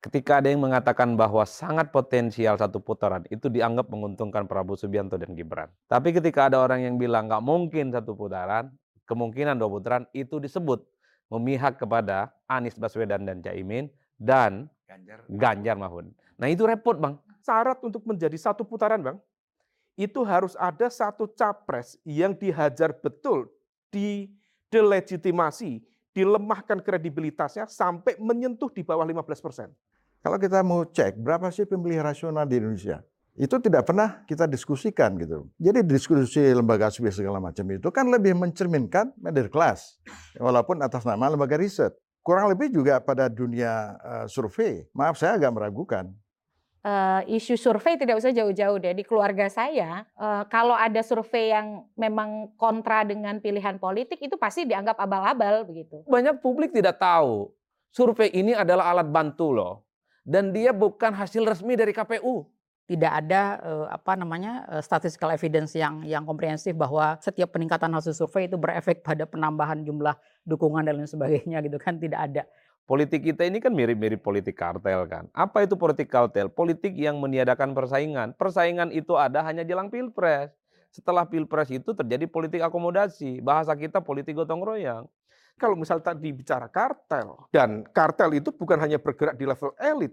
ketika ada yang mengatakan bahwa sangat potensial satu putaran, itu dianggap menguntungkan Prabowo Subianto dan Gibran. Tapi ketika ada orang yang bilang nggak mungkin satu putaran, kemungkinan dua putaran, itu disebut memihak kepada Anies Baswedan dan Caimin dan Ganjar, Ganjar Mahfud. Nah itu repot bang. Syarat untuk menjadi satu putaran bang, itu harus ada satu capres yang dihajar betul, di delegitimasi, dilemahkan kredibilitasnya sampai menyentuh di bawah 15 persen. Kalau kita mau cek berapa sih pemilih rasional di Indonesia, itu tidak pernah kita diskusikan gitu. Jadi diskusi lembaga survei segala macam itu kan lebih mencerminkan middle class, walaupun atas nama lembaga riset. Kurang lebih juga pada dunia uh, survei. Maaf saya agak meragukan uh, isu survei tidak usah jauh-jauh deh di keluarga saya uh, kalau ada survei yang memang kontra dengan pilihan politik itu pasti dianggap abal-abal begitu. Banyak publik tidak tahu survei ini adalah alat bantu loh dan dia bukan hasil resmi dari KPU. Tidak ada uh, apa namanya uh, statistical evidence yang yang komprehensif bahwa setiap peningkatan hasil survei itu berefek pada penambahan jumlah dukungan dan lain sebagainya gitu kan tidak ada. Politik kita ini kan mirip-mirip politik kartel kan. Apa itu politik kartel? Politik yang meniadakan persaingan. Persaingan itu ada hanya jelang pilpres. Setelah pilpres itu terjadi politik akomodasi. Bahasa kita politik gotong royong. Kalau misal tadi bicara kartel, dan kartel itu bukan hanya bergerak di level elit,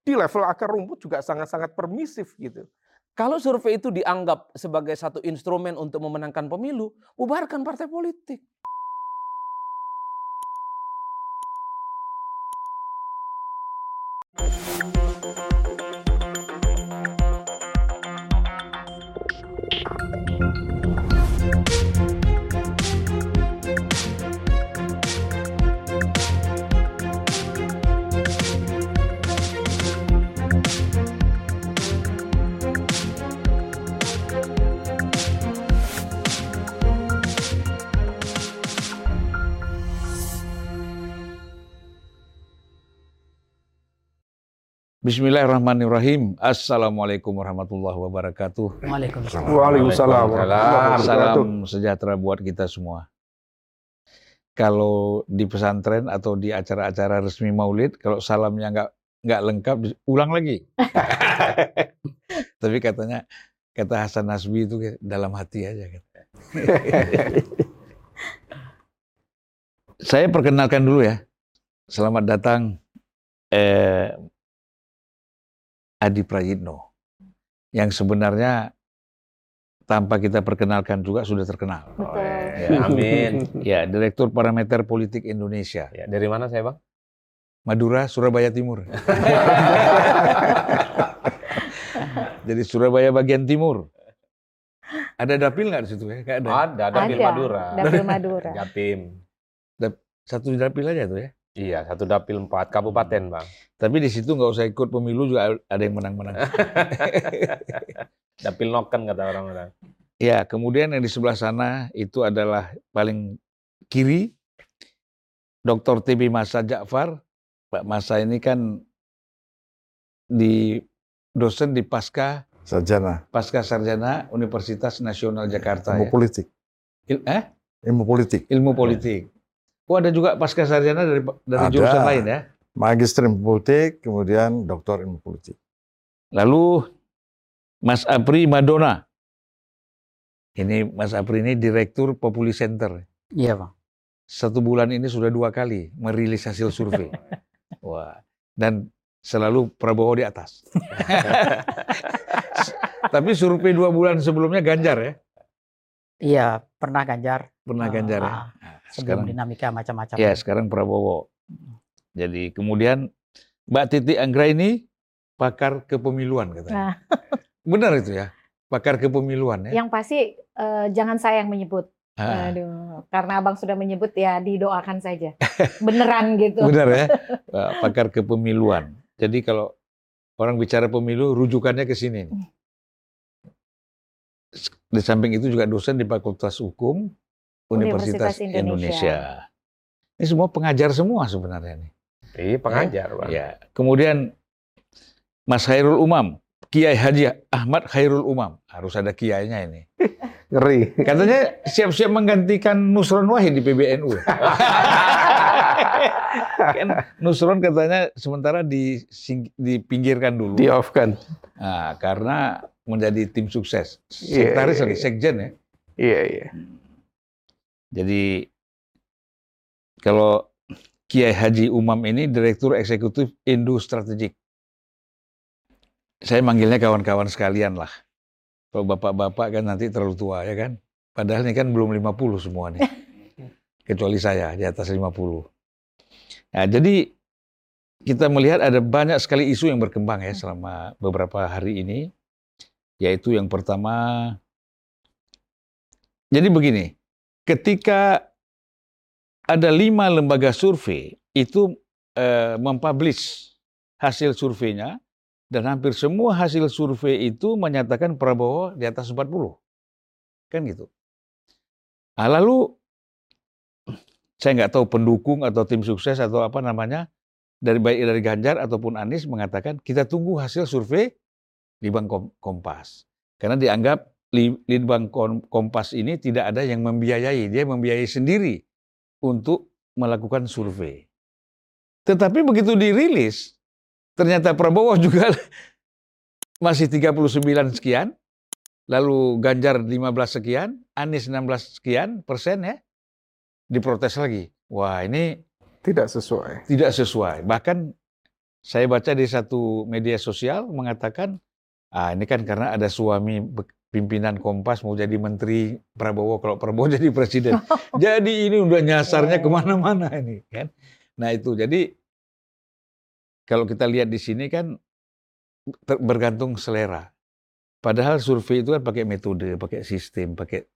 di level akar rumput juga sangat-sangat permisif gitu. Kalau survei itu dianggap sebagai satu instrumen untuk memenangkan pemilu, bubarkan partai politik. Bismillahirrahmanirrahim. Assalamualaikum warahmatullahi wabarakatuh. Waalaikumsalam. Waalaikumsalam. Salam sejahtera buat kita semua. Kalau di pesantren atau di acara-acara resmi Maulid, kalau salamnya nggak nggak lengkap, ulang lagi. Tapi katanya kata Hasan Nasbi itu dalam hati aja. Saya perkenalkan dulu ya. Selamat datang eh, Adi Prayitno yang sebenarnya tanpa kita perkenalkan juga sudah terkenal. Betul. Ya, amin. ya, Direktur Parameter Politik Indonesia. Ya, dari mana saya, Bang? Madura, Surabaya Timur. Jadi Surabaya bagian timur. Ada dapil nggak di situ ya? Gak ada. Ada, dapil Ada, Madura. Dapil Madura. Jatim. Satu dapil aja tuh ya. Iya, satu dapil empat kabupaten, Bang. Tapi di situ nggak usah ikut pemilu juga ada yang menang-menang. dapil noken kata orang-orang. Ya, kemudian yang di sebelah sana itu adalah paling kiri, Dr. TB Masa Ja'far. Pak Masa ini kan di dosen di Pasca sarjana Pasca Sarjana Universitas Nasional Jakarta ilmu ya. politik Il- eh? ilmu politik Ilmu politik. Oh ada juga Pasca Sarjana dari dari Ada. jurusan lain ya. magister ilmu politik kemudian doktor ilmu politik Lalu Mas Apri Madonna. Ini Mas Apri ini direktur Populi Center. Iya bang. Satu bulan ini sudah dua kali merilis hasil survei. Wah, dan selalu Prabowo di atas. Tapi survei dua bulan sebelumnya Ganjar ya, Iya pernah Ganjar. pernah Ah, Ganjar ya. ah, Nah, Sebelum sekarang dinamika macam-macam. ya sekarang Prabowo. Jadi kemudian Mbak Titi Anggra ini pakar kepemiluan katanya. Nah. Benar itu ya, pakar kepemiluan ya. Yang pasti eh, jangan saya yang menyebut. Ah, Aduh, karena abang sudah menyebut ya didoakan saja. Beneran gitu. benar ya, Wah, pakar kepemiluan. Jadi kalau orang bicara pemilu, rujukannya ke sini. nih. Di samping itu juga dosen di Fakultas Hukum Universitas, Universitas Indonesia. Indonesia. Ini semua pengajar semua sebenarnya nih. Iya, pengajar, Bang. Ya. Kemudian Mas Khairul Umam, Kiai Haji Ahmad Khairul Umam. Harus ada kiainya ini. Ngeri. Katanya siap-siap menggantikan Nusron Wahid di PBNU. kan Nusron katanya sementara di dipinggirkan dulu. Di off kan. Nah, karena menjadi tim sukses. Iya, Sekretaris iya, lagi, iya. sekjen ya. Iya, iya. Jadi kalau Kiai Haji Umam ini Direktur Eksekutif Indo Strategik. Saya manggilnya kawan-kawan sekalian lah. Kalau bapak-bapak kan nanti terlalu tua ya kan. Padahal ini kan belum 50 semua nih. Kecuali saya di atas 50. Nah, jadi kita melihat ada banyak sekali isu yang berkembang ya selama beberapa hari ini. Yaitu yang pertama, jadi begini, ketika ada lima lembaga survei itu eh, mempublish hasil surveinya dan hampir semua hasil survei itu menyatakan Prabowo di atas 40. Kan gitu. Nah, lalu saya nggak tahu pendukung atau tim sukses atau apa namanya dari baik dari Ganjar ataupun Anies mengatakan kita tunggu hasil survei Litbang Kom- Kompas. Karena dianggap Litbang Kom- Kompas ini tidak ada yang membiayai, dia membiayai sendiri untuk melakukan survei. Tetapi begitu dirilis, ternyata Prabowo juga masih 39 sekian, lalu Ganjar 15 sekian, Anies 16 sekian persen ya, diprotes lagi. Wah ini Tidak sesuai. tidak sesuai. Bahkan saya baca di satu media sosial mengatakan, ah ini kan karena ada suami pimpinan Kompas mau jadi menteri Prabowo, kalau Prabowo jadi presiden. jadi ini udah nyasarnya ke mana-mana ini kan. Nah itu jadi kalau kita lihat di sini kan bergantung selera. Padahal survei itu kan pakai metode, pakai sistem, pakai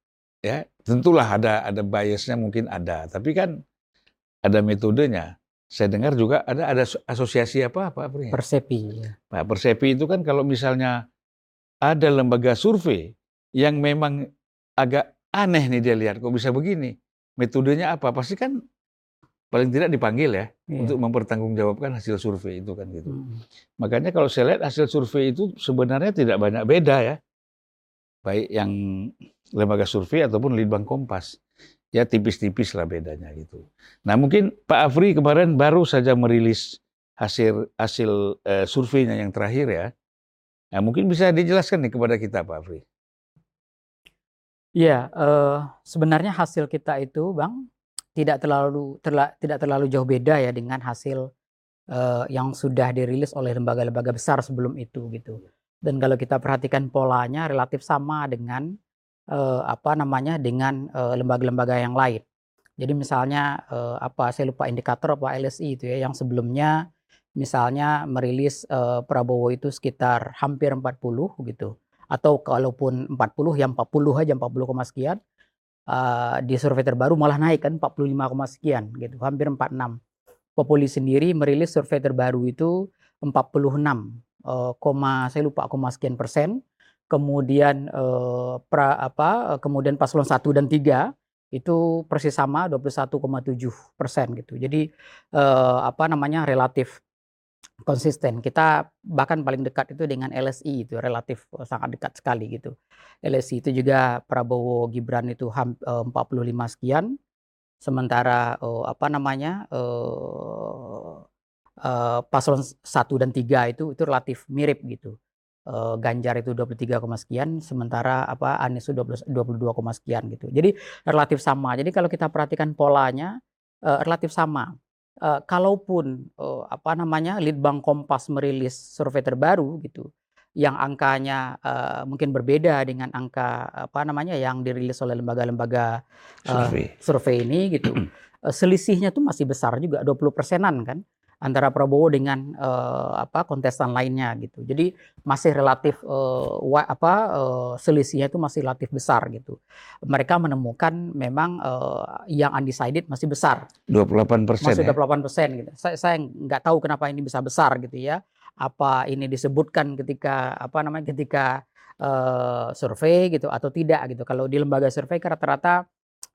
ya tentulah ada ada biasnya mungkin ada, tapi kan ada metodenya. Saya dengar juga ada ada aso- asosiasi apa Pak Apri? Persepi. ya. Nah, Persepi itu kan kalau misalnya ada lembaga survei yang memang agak aneh nih dia lihat kok bisa begini. Metodenya apa? Pasti kan paling tidak dipanggil ya Iya. untuk mempertanggungjawabkan hasil survei itu kan gitu. Mm. Makanya kalau saya lihat hasil survei itu sebenarnya tidak banyak beda ya. Baik yang lembaga survei ataupun Litbang Kompas. Ya tipis-tipis lah bedanya gitu. Nah mungkin Pak Afri kemarin baru saja merilis hasil hasil eh, surveinya yang terakhir ya. Nah mungkin bisa dijelaskan nih kepada kita Pak Afri. Iya, eh, sebenarnya hasil kita itu, Bang, tidak terlalu terla- tidak terlalu jauh beda ya dengan hasil eh, yang sudah dirilis oleh lembaga-lembaga besar sebelum itu gitu. Dan kalau kita perhatikan polanya relatif sama dengan eh, apa namanya dengan lembaga-lembaga yang lain. Jadi misalnya apa saya lupa indikator apa LSI itu ya yang sebelumnya misalnya merilis eh, Prabowo itu sekitar hampir 40 gitu. Atau kalaupun 40 ya 40 aja 40, koma sekian Eh, di survei terbaru malah naik kan 45, koma sekian gitu hampir 46 Populi sendiri merilis survei terbaru itu 46 eh, koma saya lupa koma sekian persen. Kemudian eh, pra apa kemudian paslon 1 dan 3 itu persis sama 21,7 persen gitu. Jadi eh, apa namanya relatif konsisten. Kita bahkan paling dekat itu dengan LSI itu relatif eh, sangat dekat sekali gitu. LSI itu juga Prabowo Gibran itu ham- eh, 45 sekian, sementara eh, apa namanya eh, eh, paslon 1 dan 3 itu itu relatif mirip gitu. Eh, Ganjar itu 23, koma sekian, sementara apa Anies itu 20 22, koma sekian gitu. Jadi relatif sama. Jadi kalau kita perhatikan polanya eh, relatif sama. Eh, kalaupun eh, apa namanya Litbang Kompas merilis survei terbaru gitu yang angkanya eh, mungkin berbeda dengan angka apa namanya yang dirilis oleh lembaga-lembaga eh, Survei. survei ini gitu selisihnya tuh masih besar juga 20 persenan kan antara Prabowo dengan eh, apa kontestan lainnya gitu jadi masih relatif eh, wa- apa eh, selisihnya itu masih relatif besar gitu mereka menemukan memang eh, yang undecided masih besar 28 persen masih ya. 28 persen gitu. Saya saya nggak tahu kenapa ini bisa besar gitu ya. Apa ini disebutkan ketika apa namanya ketika eh, survei gitu atau tidak gitu. Kalau di lembaga survei kan rata-rata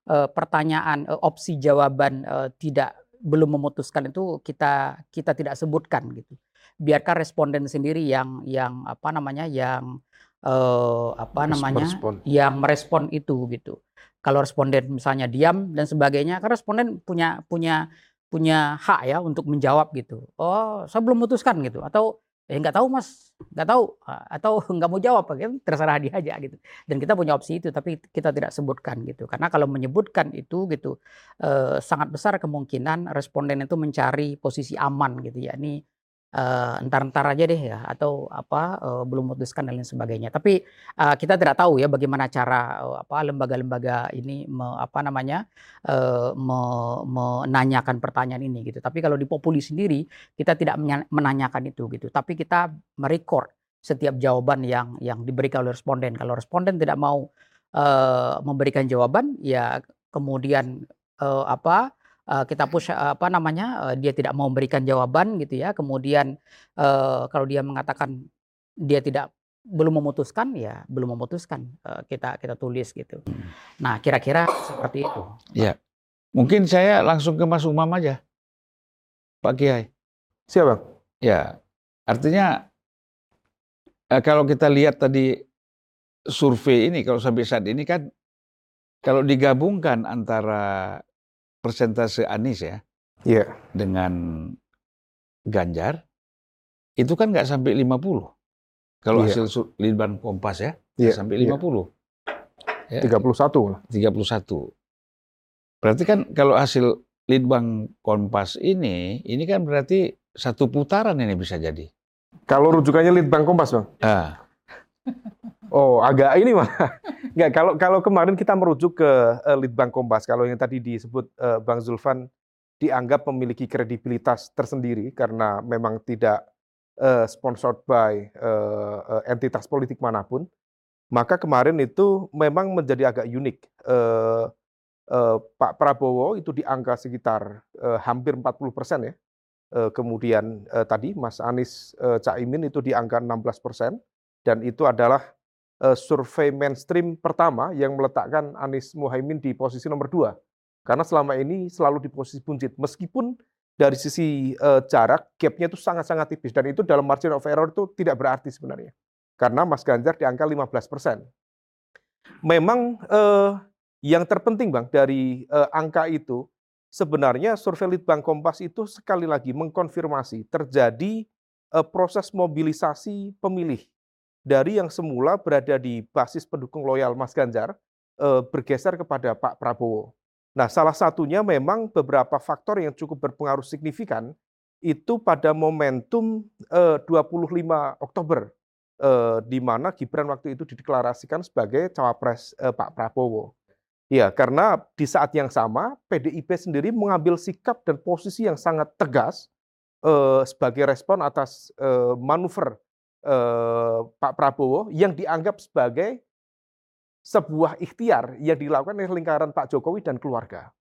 eh, pertanyaan eh, opsi jawaban eh, tidak belum memutuskan itu kita kita tidak sebutkan gitu. Biarkan responden sendiri yang yang apa namanya yang eh, apa namanya Respon. yang merespon itu gitu. Kalau responden misalnya diam dan sebagainya, kan responden punya punya punya hak ya untuk menjawab gitu. Oh, saya belum memutuskan gitu atau ya nggak tahu mas, nggak tahu Ah, atau nggak mau jawab kan terserah dia aja gitu. Dan kita punya opsi itu tapi kita tidak sebutkan gitu. Karena kalau menyebutkan itu gitu eh, sangat besar kemungkinan responden itu mencari posisi aman gitu ya. Ini eh, entar-entar aja deh ya atau apa eh, belum memutuskan dan lain sebagainya. Tapi eh, kita tidak tahu ya bagaimana cara eh, apa lembaga-lembaga ini me- apa namanya eh, me- menanyakan pertanyaan ini gitu. Tapi kalau di Populi sendiri kita tidak menanyakan itu gitu. Tapi kita merecord setiap jawaban yang yang diberikan oleh responden. Kalau responden tidak mau eh, memberikan jawaban, ya kemudian eh, apa eh, kita push eh, apa namanya eh, dia tidak mau memberikan jawaban gitu ya. Kemudian eh, kalau dia mengatakan dia tidak belum memutuskan ya belum memutuskan Eh, kita kita tulis gitu. Nah kira-kira seperti itu. Mungkin saya langsung ke Mas Umam aja, Pak Kiai. Siapa? Ya, artinya eh, kalau kita lihat tadi survei ini, kalau sampai saat ini kan, kalau digabungkan antara persentase Anies ya Iya. dengan Ganjar, itu kan nggak sampai 50. Kalau Iya. hasil Litbang Kompas ya, nggak Iya, sampai iya. 50. Ya, 31 lah. 31. Berarti kan kalau hasil Litbang Kompas ini, ini kan berarti satu putaran ini bisa jadi. Kalau rujukannya Litbang Kompas, Bang. Ah, Oh, agak ini mah. Enggak, kalau kalau kemarin kita merujuk ke eh, Litbang Kompas, kalau yang tadi disebut eh, Bang Zulfan dianggap memiliki kredibilitas tersendiri karena memang tidak eh, sponsored by eh, entitas politik mana pun, maka kemarin itu memang menjadi agak unik. Eh, eh, Pak Prabowo itu di angka sekitar eh, hampir 40 persen ya. Eh, kemudian eh, tadi Mas Anies eh, Caimin itu di angka 16 persen dan itu adalah survei mainstream pertama yang meletakkan Anies Muhaimin di posisi nomor dua. Karena selama ini selalu di posisi buncit. Meskipun dari sisi eh, jarak, gapnya itu sangat-sangat tipis. Dan itu dalam margin of error itu tidak berarti sebenarnya. Karena Mas Ganjar di angka 15 persen. Memang eh, yang terpenting Bang dari eh, angka itu, sebenarnya survei Litbang Kompas itu sekali lagi mengkonfirmasi terjadi eh, proses mobilisasi pemilih dari yang semula berada di basis pendukung loyal Mas Ganjar eh, bergeser kepada Pak Prabowo. Nah, salah satunya memang beberapa faktor yang cukup berpengaruh signifikan itu pada momentum eh, 25 Oktober eh, di mana Gibran waktu itu dideklarasikan sebagai cawapres eh, Pak Prabowo. Ya, karena di saat yang sama PDIP sendiri mengambil sikap dan posisi yang sangat tegas eh, sebagai respon atas eh, manuver eh, Pak Prabowo yang dianggap sebagai sebuah ikhtiar yang dilakukan oleh lingkaran Pak Jokowi dan keluarga.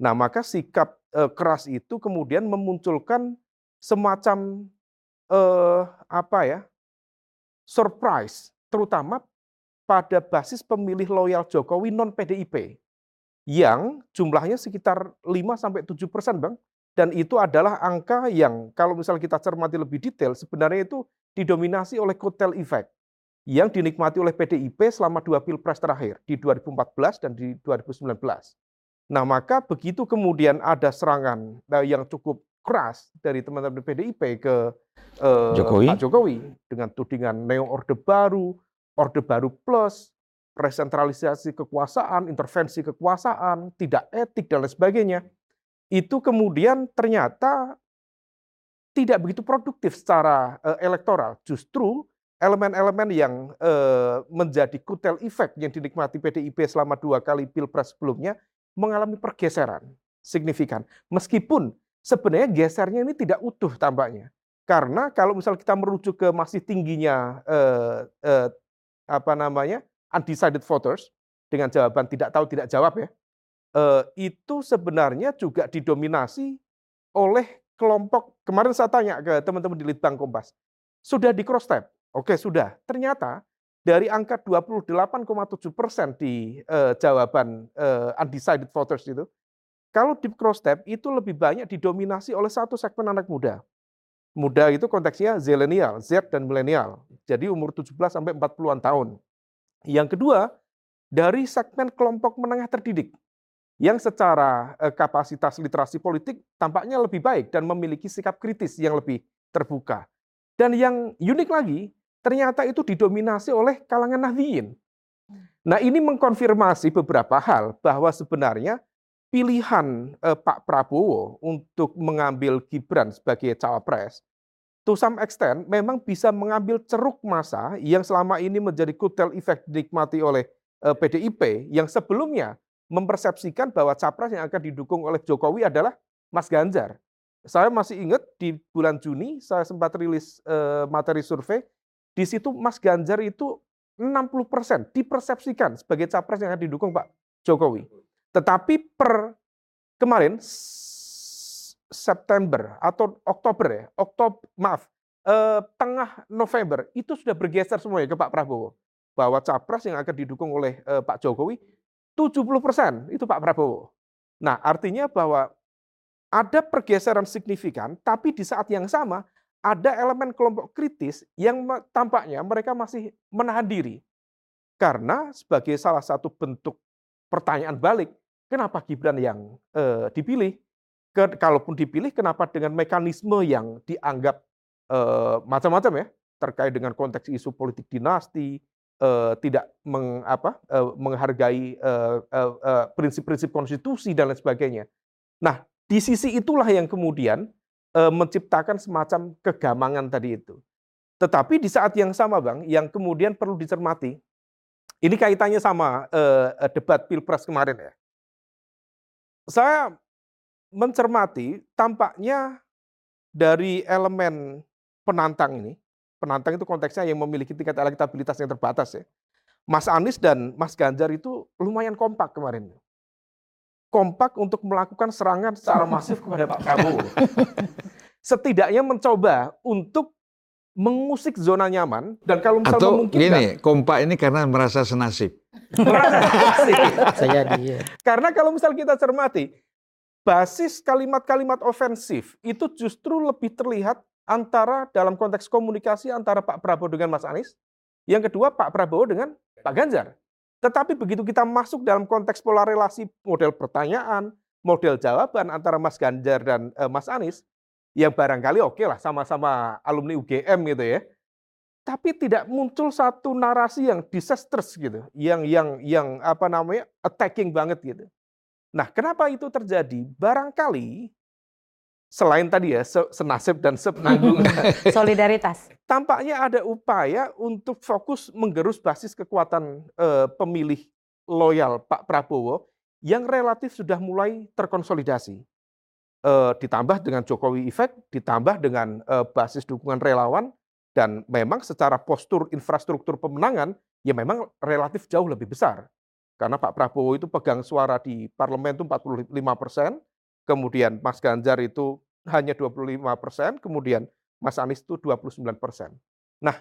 Nah, maka sikap eh, keras itu kemudian memunculkan semacam eh, apa ya? surprise terutama pada basis pemilih loyal Jokowi non PDIP yang jumlahnya sekitar 5 sampai 7 persen, Bang. Dan itu adalah angka yang kalau misalnya kita cermati lebih detail, sebenarnya itu didominasi oleh kotel effect yang dinikmati oleh PDIP selama dua pilpres terakhir di 2014 dan di 2019. Nah, maka begitu kemudian ada serangan eh, yang cukup keras dari teman-teman PDIP ke eh, Jokowi. Pak Jokowi dengan tudingan neo orde baru, orde baru plus, resentralisasi kekuasaan, intervensi kekuasaan, tidak etik dan lain sebagainya. Itu kemudian ternyata tidak begitu produktif secara eh, elektoral. Justru elemen-elemen yang eh, menjadi kutel efek yang dinikmati PDIP selama dua kali pilpres sebelumnya mengalami pergeseran signifikan. Meskipun sebenarnya gesernya ini tidak utuh tampaknya. Karena kalau misal kita merujuk ke masih tingginya eh, eh, apa namanya undecided voters dengan jawaban tidak tahu tidak jawab ya, eh, itu sebenarnya juga didominasi oleh kelompok kemarin saya tanya ke teman-teman di Litbang Kompas, sudah di cross tab? Oke, sudah. Ternyata dari angka 28,7 persen di eh, jawaban eh, undecided voters itu, kalau di cross tab itu lebih banyak didominasi oleh satu segmen anak muda. Muda itu konteksnya zilenial, Z dan milenial. Jadi umur 17 sampai 40-an tahun. Yang kedua, dari segmen kelompok menengah terdidik. Yang secara eh, kapasitas literasi politik tampaknya lebih baik dan memiliki sikap kritis yang lebih terbuka. Dan yang unik lagi, ternyata itu didominasi oleh kalangan Nahdliyin. Nah, ini mengkonfirmasi beberapa hal bahwa sebenarnya pilihan eh, Pak Prabowo untuk mengambil Gibran sebagai cawapres to some extent memang bisa mengambil ceruk masa yang selama ini menjadi kutel efek dinikmati oleh eh, PDIP yang sebelumnya mempersepsikan bahwa capres yang akan didukung oleh Jokowi adalah Mas Ganjar. Saya masih ingat di bulan Juni saya sempat rilis eh, materi survei, di situ Mas Ganjar itu 60% dipersepsikan sebagai capres yang akan didukung Pak Jokowi. Tetapi per kemarin September atau Oktober ya, Oktober maaf, eh, tengah November itu sudah bergeser semuanya ke Pak Prabowo bahwa capres yang akan didukung oleh eh, Pak Jokowi 70% itu Pak Prabowo. Nah, artinya bahwa ada pergeseran signifikan, tapi di saat yang sama ada elemen kelompok kritis yang tampaknya mereka masih menahan diri. Karena sebagai salah satu bentuk pertanyaan balik, kenapa Gibran yang eh, dipilih? Kalaupun dipilih, kenapa dengan mekanisme yang dianggap eh, macam-macam ya, terkait dengan konteks isu politik dinasti, eh, tidak meng, apa, eh, menghargai eh, prinsip-prinsip konstitusi dan lain sebagainya. Nah, di sisi itulah yang kemudian menciptakan semacam kegamangan tadi itu. Tetapi di saat yang sama, Bang, yang kemudian perlu dicermati, ini kaitannya sama debat pilpres kemarin ya. Saya mencermati tampaknya dari elemen penantang ini, penantang itu konteksnya yang memiliki tingkat elektabilitas yang terbatas ya. Mas Anies dan Mas Ganjar itu lumayan kompak kemarin. Kompak untuk melakukan serangan secara masif kepada Pak Prabowo. Setidaknya mencoba untuk mengusik zona nyaman dan kalau misalnya Atau memungkinkan gini, kompak ini karena merasa senasib. merasa asik. Saya dia. Karena kalau misal kita cermati, basis kalimat-kalimat ofensif itu justru lebih terlihat antara dalam konteks komunikasi antara Pak Prabowo dengan Mas Anies, yang kedua Pak Prabowo dengan Pak Ganjar. Tetapi begitu kita masuk dalam konteks pola relasi model pertanyaan, model jawaban antara Mas Ganjar dan eh, Mas Anies, yang barangkali oke lah sama-sama alumni UGM gitu ya. Tapi tidak muncul satu narasi yang disastrous gitu, yang yang yang apa namanya attacking banget gitu. Nah, kenapa itu terjadi? Barangkali selain tadi ya se- senasib dan sepenanggung, Solidaritas. tampaknya ada upaya untuk fokus menggerus basis kekuatan eh, pemilih loyal Pak Prabowo yang relatif sudah mulai terkonsolidasi. Eh, ditambah dengan Jokowi Effect, ditambah dengan eh, basis dukungan relawan, dan memang secara postur infrastruktur pemenangan, ya memang relatif jauh lebih besar. Karena Pak Prabowo itu pegang suara di parlemen itu 45 persen, kemudian Mas Ganjar itu hanya 25 persen, kemudian Mas Anies itu 29 persen. Nah,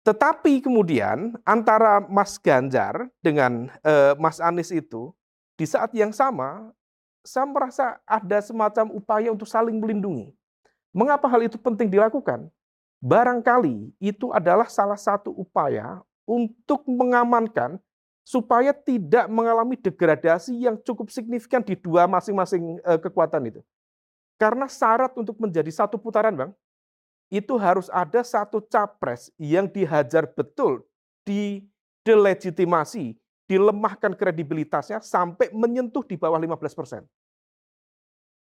tetapi kemudian antara Mas Ganjar dengan eh, Mas Anies itu di saat yang sama saya merasa ada semacam upaya untuk saling melindungi. Mengapa hal itu penting dilakukan? Barangkali itu adalah salah satu upaya untuk mengamankan supaya tidak mengalami degradasi yang cukup signifikan di dua masing-masing eh, kekuatan itu. Karena syarat untuk menjadi satu putaran, Bang, itu harus ada satu capres yang dihajar betul, didelegitimasi, dilemahkan kredibilitasnya sampai menyentuh di bawah 15 persen.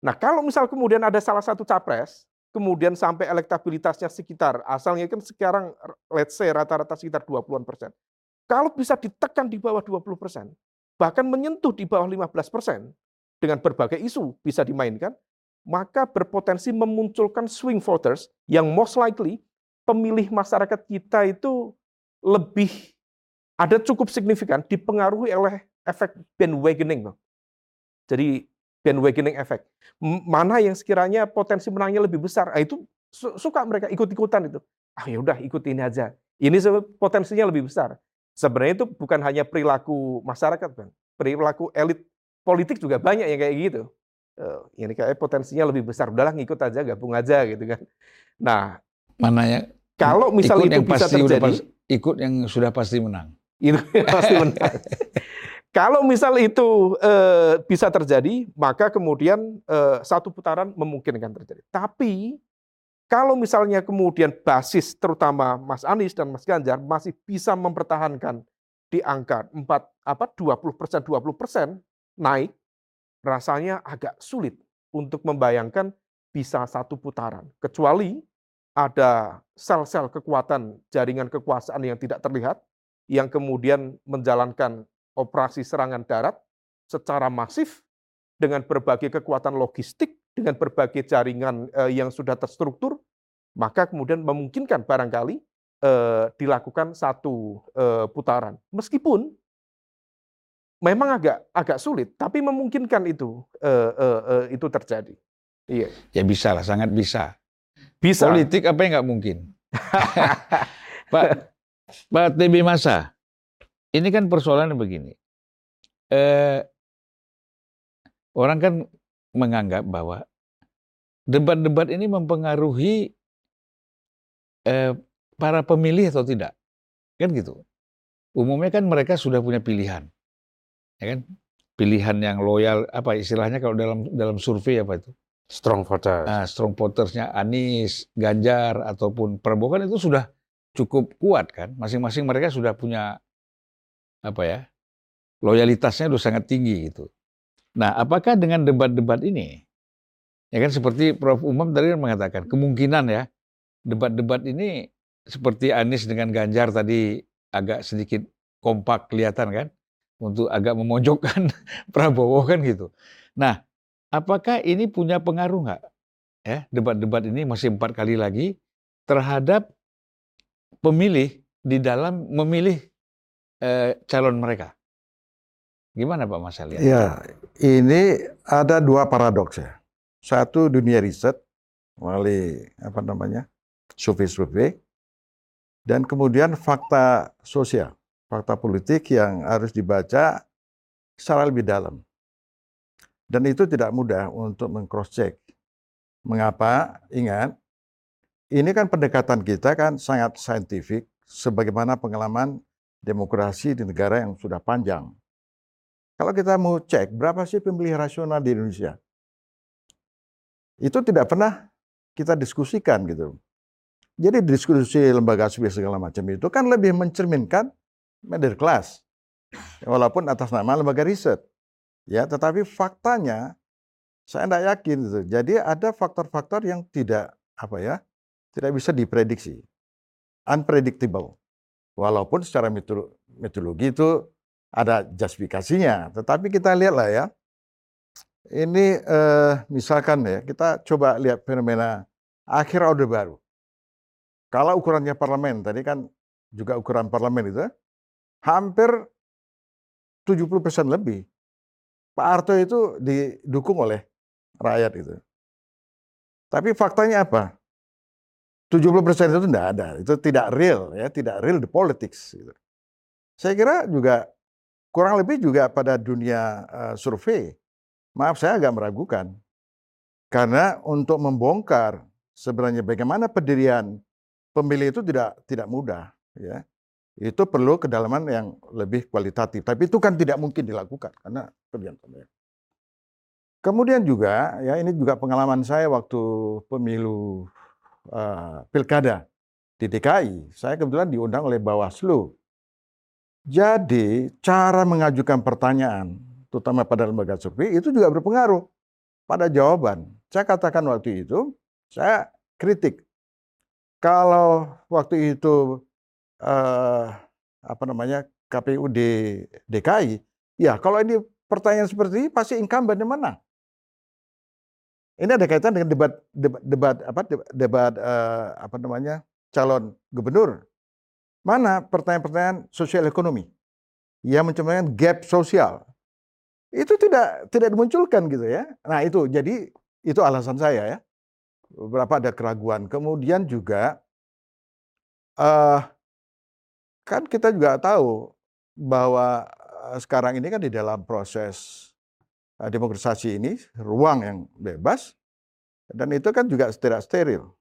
Nah, kalau misal kemudian ada salah satu capres, kemudian sampai elektabilitasnya sekitar, asalnya kan sekarang let's say rata-rata sekitar 20-an persen. Kalau bisa ditekan di bawah 20 persen, bahkan menyentuh di bawah 15 persen, dengan berbagai isu bisa dimainkan, maka berpotensi memunculkan swing voters yang most likely pemilih masyarakat kita itu lebih ada cukup signifikan dipengaruhi oleh efek bandwagoning. Jadi bandwagoning efek. Mana yang sekiranya potensi menangnya lebih besar, nah, itu suka mereka ikut-ikutan itu. Ah ya udah ikut ini aja. Ini potensinya lebih besar. Sebenarnya itu bukan hanya perilaku masyarakat, Bang. Perilaku elit politik juga banyak yang kayak gitu. Uh, ini kayak potensinya lebih besar. Udahlah ngikut aja, gabung aja gitu kan. Nah, mana yang kalau misalnya itu yang bisa pasti terjadi, pas, ikut yang sudah pasti menang. Itu pasti menang. Kalau misal itu eh, bisa terjadi, maka kemudian eh, satu putaran memungkinkan terjadi. Tapi kalau misalnya kemudian basis terutama Mas Anies dan Mas Ganjar masih bisa mempertahankan di angka 4 apa 20 persen 20 persen naik, rasanya agak sulit untuk membayangkan bisa satu putaran. Kecuali ada sel-sel kekuatan jaringan kekuasaan yang tidak terlihat, yang kemudian menjalankan operasi serangan darat secara masif dengan berbagai kekuatan logistik, dengan berbagai jaringan eh, yang sudah terstruktur, maka kemudian memungkinkan barangkali eh, dilakukan satu eh, putaran. Meskipun memang agak agak sulit, tapi memungkinkan itu eh, eh, eh, itu terjadi. Iya, Ya bisa lah, sangat bisa. bisa. Politik apa yang nggak mungkin? Pak Pak TB Masa, ini kan persoalannya begini. Eh, orang kan menganggap bahwa debat-debat ini mempengaruhi eh, para pemilih atau tidak, kan gitu. Umumnya kan mereka sudah punya pilihan, ya kan? Pilihan yang loyal, apa istilahnya kalau dalam dalam survei apa itu? Strong voters. Nah, strong votersnya Anies, Ganjar ataupun Prabowo kan itu sudah cukup kuat kan. Masing-masing mereka sudah punya apa ya loyalitasnya sudah sangat tinggi gitu. Nah, apakah dengan debat-debat ini, ya kan seperti Prof. Umam tadi mengatakan kemungkinan ya debat-debat ini seperti Anies dengan Ganjar tadi agak sedikit kompak kelihatan kan untuk agak memojokkan Prabowo kan gitu. Nah, apakah ini punya pengaruh nggak ya debat-debat ini masih empat kali lagi terhadap pemilih di dalam memilih eh, calon mereka? Gimana Pak Mas lihat? Ya, ini ada dua paradoks ya. Satu dunia riset melalui apa namanya survei-survei, dan kemudian fakta sosial, fakta politik yang harus dibaca secara lebih dalam. Dan itu tidak mudah untuk meng-cross check. Mengapa? Ingat, ini kan pendekatan kita kan sangat saintifik, sebagaimana pengalaman demokrasi di negara yang sudah panjang. Kalau kita mau cek berapa sih pemilih rasional di Indonesia, itu tidak pernah kita diskusikan gitu. Jadi diskusi lembaga survei segala macam itu kan lebih mencerminkan middle class, walaupun atas nama lembaga riset. Ya, tetapi faktanya saya tidak yakin gitu. Jadi ada faktor-faktor yang tidak apa ya, tidak bisa diprediksi, unpredictable. Walaupun secara metodologi itu ada justifikasinya, tetapi kita lihatlah ya. Ini eh, misalkan ya, kita coba lihat fenomena akhir Orde Baru. Kalau ukurannya parlemen, tadi kan juga ukuran parlemen itu, hampir 70% lebih. Pak Harto itu didukung oleh rakyat itu. Tapi faktanya apa? 70% itu tidak ada, itu tidak real ya, tidak real di politics. Gitu. Saya kira juga kurang lebih juga pada dunia uh, survei. Maaf saya agak meragukan. Karena untuk membongkar sebenarnya bagaimana pendirian pemilih itu tidak tidak mudah ya. Itu perlu kedalaman yang lebih kualitatif. Tapi itu kan tidak mungkin dilakukan karena pendirian pemilih. Kemudian juga ya ini juga pengalaman saya waktu pemilu uh, pilkada di DKI. Saya kebetulan diundang oleh Bawaslu. Jadi cara mengajukan pertanyaan, terutama pada lembaga survei, itu juga berpengaruh pada jawaban. Saya katakan waktu itu, saya kritik. Kalau waktu itu uh, apa namanya KPU di DKI, ya kalau ini pertanyaan seperti ini pasti incumbent yang menang. Ini ada kaitan dengan debat debat, debat apa debat, uh, apa namanya calon gubernur. Mana pertanyaan-pertanyaan sosial ekonomi yang mencerminkan gap sosial itu tidak tidak dimunculkan gitu ya. Nah itu jadi itu alasan saya ya. Beberapa ada keraguan. Kemudian juga uh, kan kita juga tahu bahwa sekarang ini kan di dalam proses demokratisasi ini ruang yang bebas dan itu kan juga tidak steril.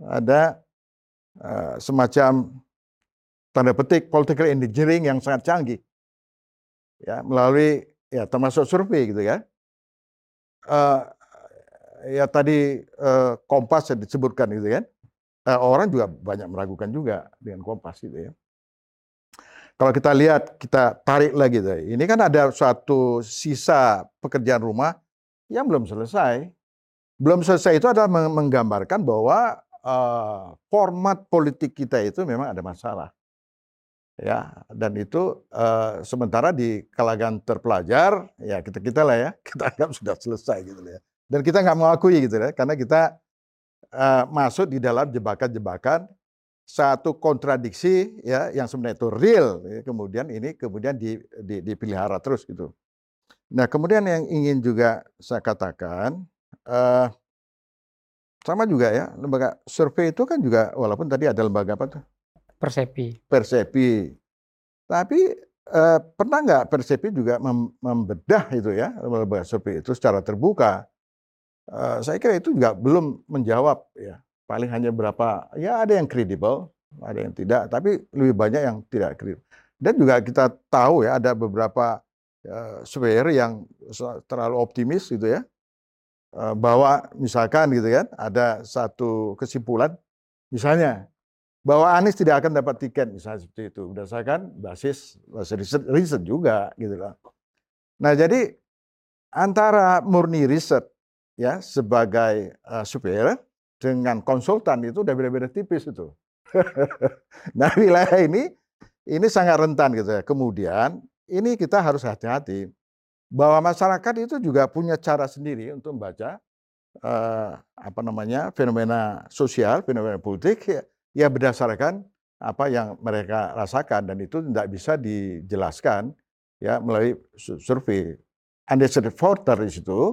Ada uh, semacam tanda petik political engineering yang sangat canggih. ya melalui ya termasuk survei gitu kan. Eh, ya tadi eh, Kompas yang disebutkan gitu kan. Eh, orang juga banyak meragukan juga dengan Kompas gitu ya. Kalau kita lihat, kita tarik lagi tuh. Ini kan ada suatu sisa pekerjaan rumah yang belum selesai. Belum selesai itu adalah meng- menggambarkan bahwa eh, format politik kita itu memang ada masalah. Ya, dan itu eh, sementara di kalangan terpelajar, ya kita kita lah ya, kita anggap sudah selesai gitu ya. Dan kita nggak mengakui gitu ya, karena kita eh, masuk di dalam jebakan-jebakan satu kontradiksi ya yang sebenarnya itu real ya, kemudian ini kemudian di, di, dipelihara terus gitu. Nah kemudian yang ingin juga saya katakan eh, sama juga ya lembaga survei itu kan juga walaupun tadi ada lembaga apa tuh Persepi. persepi, tapi eh, pernah nggak persepi juga mem- membedah itu ya lembaga survei itu secara terbuka? Eh, saya kira itu juga belum menjawab ya paling hanya berapa ya ada yang kredibel ada yang tidak tapi lebih banyak yang tidak kredibel dan juga kita tahu ya ada beberapa uh, surveyor yang terlalu optimis gitu ya Eh, bahwa misalkan gitu kan ada satu kesimpulan misalnya bahwa Anies tidak akan dapat tiket misalnya seperti itu berdasarkan basis basis riset, riset juga gitu loh. Nah jadi antara murni riset ya sebagai uh, surveyor dengan konsultan itu udah beda-beda tipis itu. nah wilayah ini ini sangat rentan gitu ya. Kemudian ini kita harus hati-hati bahwa masyarakat itu juga punya cara sendiri untuk membaca eh, apa namanya fenomena sosial, fenomena politik ya, ya berdasarkan apa yang mereka rasakan dan itu tidak bisa dijelaskan ya melalui su- survei. Undecided voter di situ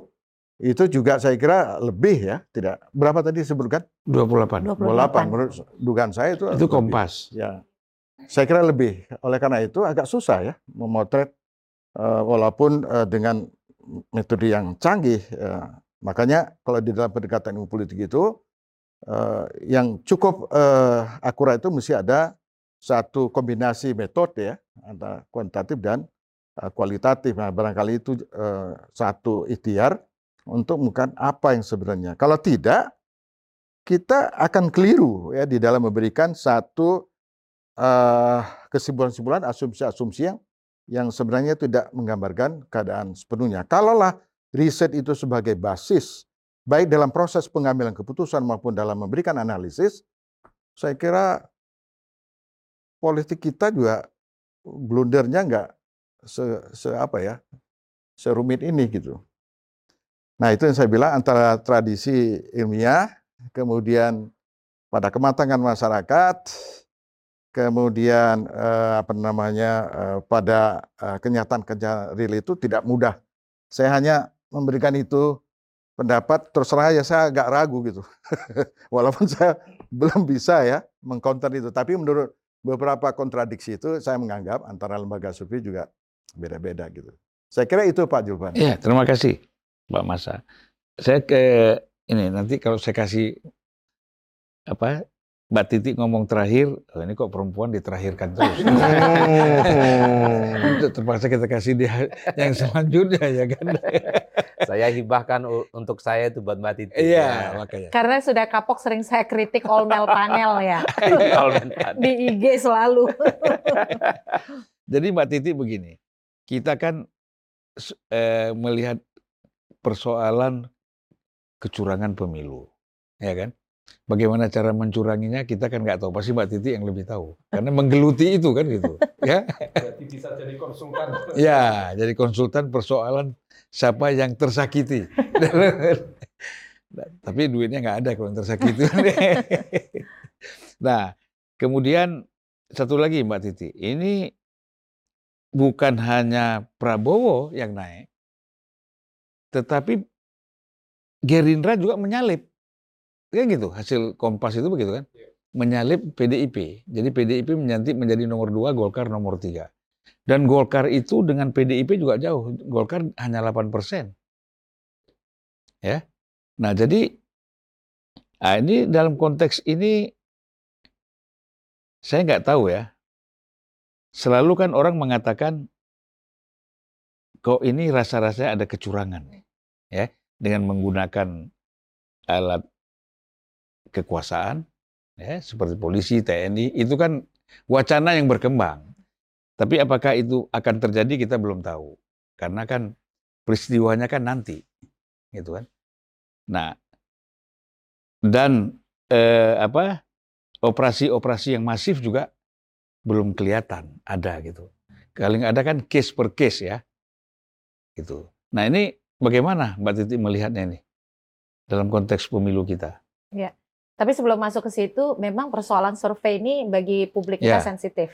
itu juga saya kira lebih ya, tidak berapa tadi disebutkan? 28. 28 menurut dugaan saya itu Itu lebih. Kompas. Ya, saya kira lebih. Oleh karena itu agak susah ya memotret eh, walaupun eh, dengan metode yang canggih. eh, makanya kalau di dalam pendekatan ilmu politik itu eh, yang cukup eh, akurat itu mesti ada satu kombinasi metode ya antara kuantitatif dan eh, kualitatif. Nah, barangkali itu eh, satu ikhtiar untuk bukan apa yang sebenarnya. Kalau tidak, kita akan keliru ya di dalam memberikan satu eh, kesimpulan-kesimpulan, asumsi-asumsi yang yang sebenarnya tidak menggambarkan keadaan sepenuhnya. Kalaulah riset itu sebagai basis, baik dalam proses pengambilan keputusan maupun dalam memberikan analisis, saya kira politik kita juga blundernya nggak se, se apa ya, serumit ini gitu. Nah itu yang saya bilang antara tradisi ilmiah, kemudian pada kematangan masyarakat, kemudian eh, apa namanya eh, pada eh, kenyataan-kenyataan real itu tidak mudah. Saya hanya memberikan itu pendapat terus terang aja saya agak ragu gitu. Walaupun saya belum bisa ya mengcounter itu, tapi menurut beberapa kontradiksi itu saya menganggap antara lembaga survei juga beda-beda gitu. Saya kira itu Pak Julvan. Iya, terima kasih Mbak Masa. Saya ke ini nanti kalau saya kasih apa Mbak Titi ngomong terakhir, oh ini kok perempuan diterakhirkan terus. Itu Terpaksa kita kasih dia yang selanjutnya ya kan. Saya hibahkan untuk saya itu buat Mbak Titi. Iya, makanya. Karena sudah kapok sering saya kritik all male panel ya. All men panel. Di IG selalu. Jadi Mbak Titi begini, kita kan eh, melihat persoalan kecurangan pemilu, ya kan? Bagaimana cara mencuranginya kita kan nggak tahu. Pasti Mbak Titi yang lebih tahu, karena menggeluti itu kan gitu, ya? Berarti bisa jadi konsultan. Ya, jadi konsultan persoalan siapa yang tersakiti. Tapi duitnya nggak ada kalau yang tersakiti. nah, kemudian satu lagi Mbak Titi, ini bukan hanya Prabowo yang naik, tetapi Gerindra juga menyalip. Kan gitu, hasil Kompas itu begitu kan? Menyalip PDIP. Jadi PDIP menyalip menjadi nomor dua, Golkar nomor tiga. Dan Golkar itu dengan PDIP juga jauh. Golkar hanya 8 persen. Ya. Nah jadi, nah ini dalam konteks ini, saya nggak tahu ya. Selalu kan orang mengatakan kok ini rasa-rasanya ada kecurangan ya dengan menggunakan alat kekuasaan ya seperti polisi, TNI itu kan wacana yang berkembang. Tapi apakah itu akan terjadi kita belum tahu. Karena kan peristiwanya kan nanti. Gitu kan. Nah, dan eh, apa operasi-operasi yang masif juga belum kelihatan ada gitu. Kalau ada kan case per case ya. Gitu. Nah, ini bagaimana Mbak Titi melihatnya ini dalam konteks pemilu kita? Ya. Tapi sebelum masuk ke situ, memang persoalan survei ini bagi publik kita Ya. sensitif.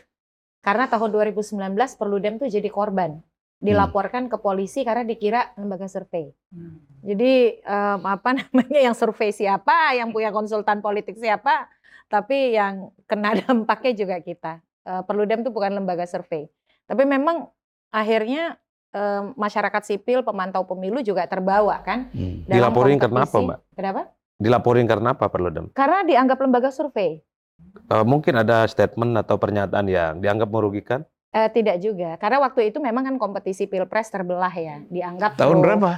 Karena tahun 2019 Perludem tuh jadi korban. Dilaporkan ke polisi karena dikira lembaga survei. Jadi em, apa namanya yang survei siapa, yang punya konsultan politik siapa, tapi yang kena dampaknya juga kita. Eh, Perludem tuh bukan lembaga survei. Tapi memang akhirnya masyarakat sipil, pemantau pemilu juga terbawa kan. Hmm. Dilaporin karena apa. Mbak? Kenapa? Dilaporin karena apa Perludem? Karena dianggap lembaga survei. Eh, mungkin ada statement atau pernyataan yang dianggap merugikan. Eh, tidak juga, karena waktu itu memang kan kompetisi pilpres terbelah ya, dianggap Tahun pro- berapa?